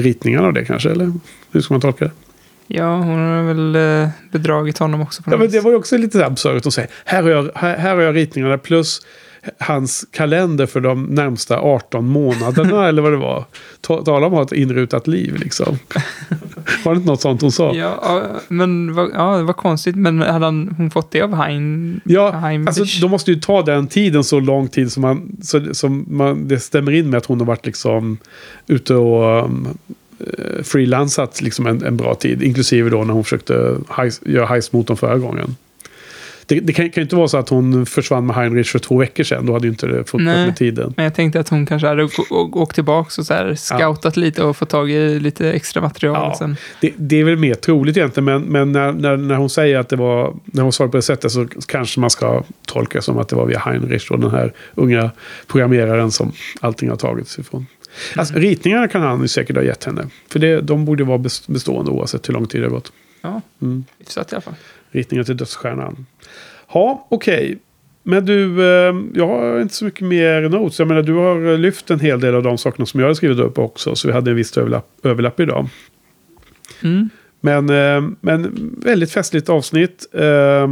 ritningarna av det kanske? Eller hur ska man tolka det? ja, hon har väl eh, bedragit honom också. På Ja, men det var ju också lite absurt att säga. Här har, jag, här, här har jag ritningarna plus hans kalender för de närmsta 18 månaderna <laughs> eller vad det var. Ta- Tala om att ha ett inrutat liv liksom. <laughs> Var det inte något sånt hon sa? Ja, men ja, det var konstigt. Men hade han, hon fått det av Hein? Ja, Heimlich? alltså de måste ju ta den tiden så lång tid som man, så, som man, det stämmer in med att hon har varit liksom ute och um, eh, freelansat liksom en, en bra tid. Inklusive då när hon försökte heis, göra heist mot dem förra gången. Det, det kan, kan ju inte vara så att hon försvann med Heinrich för två veckor sedan. Då hade ju inte det funkat Nej. med tiden. Men jag tänkte att hon kanske hade åkt tillbaka och så här scoutat lite och fått tag i lite extra material. Ja. Sen. Det, det är väl mer troligt egentligen. Men, men när, när, när hon säger att det var, när hon svarar på det sättet så kanske man ska tolka det som att det var via Heinrich och den här unga programmeraren som allting har tagits ifrån. Alltså, ritningarna kan han ju säkert ha gett henne. För det, de borde vara bes- bestående oavsett hur lång tid det har gått. Ja, Mm. hyfsat i alla fall. Ritningar till dödsstjärnan. Ja, okej. Men du, eh, jag har inte så mycket mer notes. Jag menar, du har lyft en hel del av de sakerna som jag har skrivit upp också. Så vi hade en viss överlapp, överlapp idag. Mm. Men, eh, men väldigt festligt avsnitt. Eh,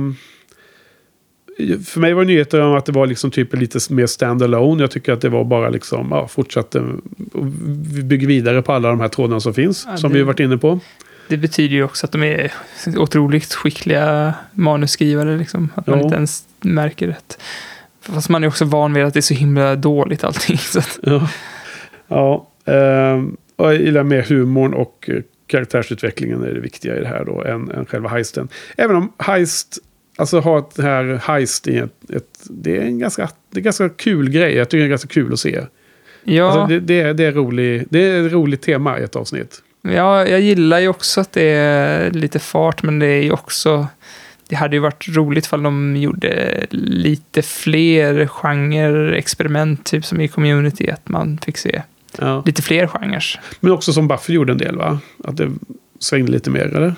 för mig var det nyheter om att det var liksom typ lite mer stand-alone. Jag tycker att det var bara liksom, ja, fortsatte. Vi bygger vidare på alla de här trådarna som finns. Ja, som det- vi har varit inne på. Det betyder ju också att de är otroligt skickliga manusskrivare. Liksom. Att man inte ens märker det. Fast man är också van vid att det är så himla dåligt allting. <laughs> Så att, Ja, ja och jag gillar mer humorn och eh, karaktärsutvecklingen är det viktiga i det här då än, än själva heisten. Även om heist, alltså ha ett här heist i ett, ett det är en ganska, det är en ganska kul grej. Jag tycker det är ganska kul att se. ja, Alltså det, det, är, det, är rolig, det är ett roligt tema i ett avsnitt. Ja, jag gillar ju också att det är lite fart, men det är ju också... Det hade ju varit roligt ifall de gjorde lite fler genre experiment, typ som i community, att man fick se Ja. lite fler genrer. Men också som Buffy gjorde en del va? Att det svängde lite mer eller?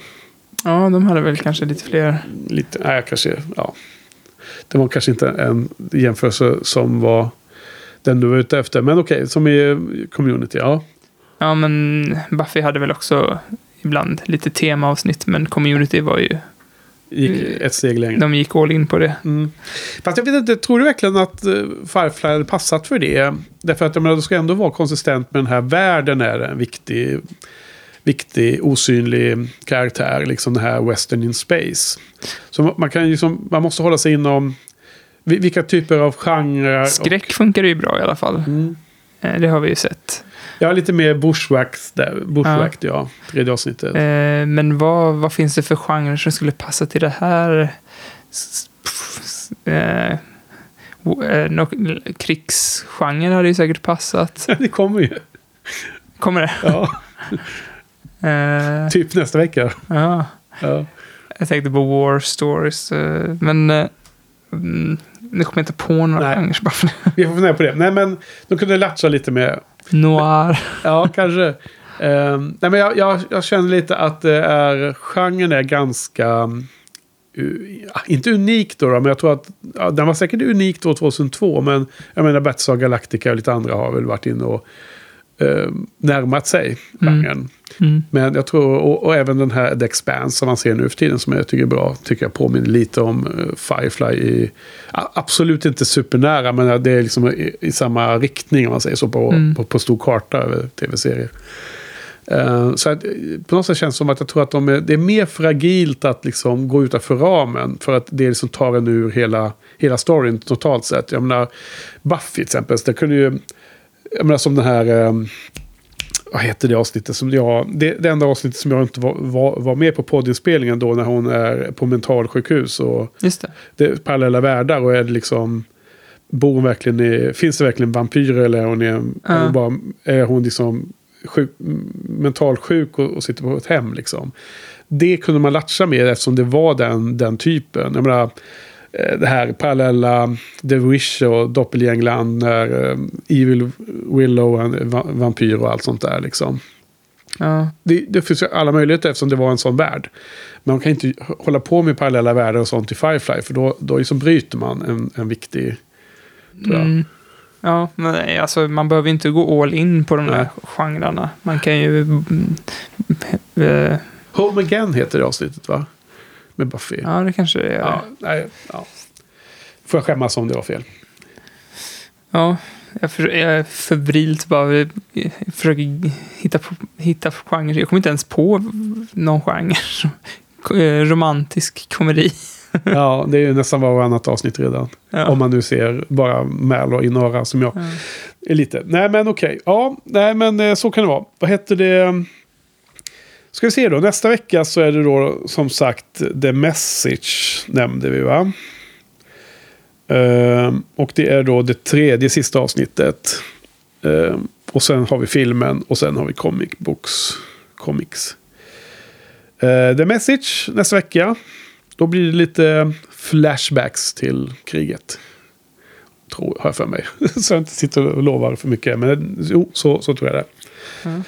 Ja, de hade väl kanske lite fler. Lite, nej kanske, ja. Det var kanske inte en jämförelse som var den du var ute efter. Men okej, som i community, ja. Ja, men Buffy hade väl också ibland lite temaavsnitt, men community var ju... Gick ett steg längre. De gick all in på det. Mm. Fast jag vet inte, tror du verkligen att uh, Firefly hade passat för det? Därför att jag menar, det ska ändå vara konsistent med den här världen är en viktig, viktig osynlig karaktär. Liksom den här Western in Space. Så man, kan ju som, man måste hålla sig inom vi- vilka typer av genrer. Skräck funkar ju bra i alla fall. Mm. Eh, Det har vi ju sett. Ja, lite mer bushwhacked där. Bushwhacked, ja. Tredje avsnittet. Eh, Men vad, vad finns det för genrer som skulle passa till det här? Eh, eh, Krigsgenren hade ju säkert passat. <laughs> det kommer ju. Kommer det? Ja, <laughs> Eh, typ nästa vecka. ja. Ja. Jag tänkte på War Stories. eh, Men eh, mm, nu kommer jag inte på några genrer. Vi får fundera på det. Nej, men de kunde latcha lite med Noir. <laughs> Ja, kanske. Ehm, nej, men jag, jag, jag känner lite att det är, genren är ganska, Uh, inte unik då, då men jag tror att ja, den var säkert unik då 2002. Men jag menar Battlestar Galactica och lite andra har väl varit inne och ehm, närmat sig Mm. genren. Mm. Men jag tror, och, och även den här The Expanse som man ser nu för tiden som jag tycker är bra, tycker jag påminner lite om eh, Firefly. I, absolut inte supernära, men det är liksom i, i samma riktning om man säger så på, Mm. på, på stor karta över tv-serier. Eh, så att, eh, på något sätt känns det som att jag tror att de är, det är mer fragilt att liksom gå utanför ramen. För att det liksom tar en ur hela, hela storyn totalt sett. Jag menar, Buffy till exempel, det kunde ju... Jag menar som den här... eh, vad heter det avsnittet som jag... Det, det enda avsnittet som jag inte var, var, var med på poddinspelningen då när hon är på mentalsjukhus och Just det. det är parallella världar och är det liksom... Bor hon verkligen i, finns det verkligen vampyrer eller är hon, är, Ja. är hon, bara, är hon liksom sjuk, mentalsjuk och, och sitter på ett hem liksom. Det kunde man latcha med eftersom det var den, den typen. Jag menar, det här parallella The Wish och Doppelgängland eh, Evil Willow, en va- vampyr och allt sånt där liksom. Ja. Det, det finns ju alla möjligheter eftersom det var en sån värld. Men man kan inte hålla på med parallella världar och sånt i Firefly för då, då liksom bryter man en, en viktig... Mm. Ja, men nej, alltså man behöver inte gå all in på de Nej. här genrerna. Man kan ju... mm, eh, Home Again heter det avsnittet va? Med Buffy. Ja, det kanske det är. Ja, nej, ja. Får jag skämmas om det var fel. Ja, jag, för, jag är febrilt bara eh, försöker hitta, på, hitta på genre. Jag kommer inte ens på någon genre. Eh, Romantisk komedi. <laughs> Ja, det är ju nästan annat avsnitt redan. Ja. Om man nu ser bara Mälo i norra som jag är lite. Nej men okej. Ja, nej men eh, så kan det vara. Vad heter det? Ska vi se då. Nästa vecka så är det då som sagt The Message nämnde vi va? Uh, och det är då det tredje sista avsnittet. Uh, och sen har vi filmen och sen har vi comic books. Comics. Uh, The Message nästa vecka. Då blir det lite flashbacks till kriget. Tror, har jag för mig. <laughs> så jag inte sitter och lovar för mycket. Men jo, så, så tror jag det. Mm.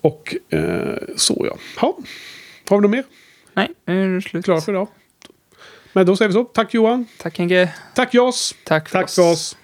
Och eh, så ja. ha. Har vi något mer? Nej, nu är det slut. Klara för idag? Men då säger vi så. Tack Johan. Tack Henke. Tack Jos. Tack för Tack oss. för oss.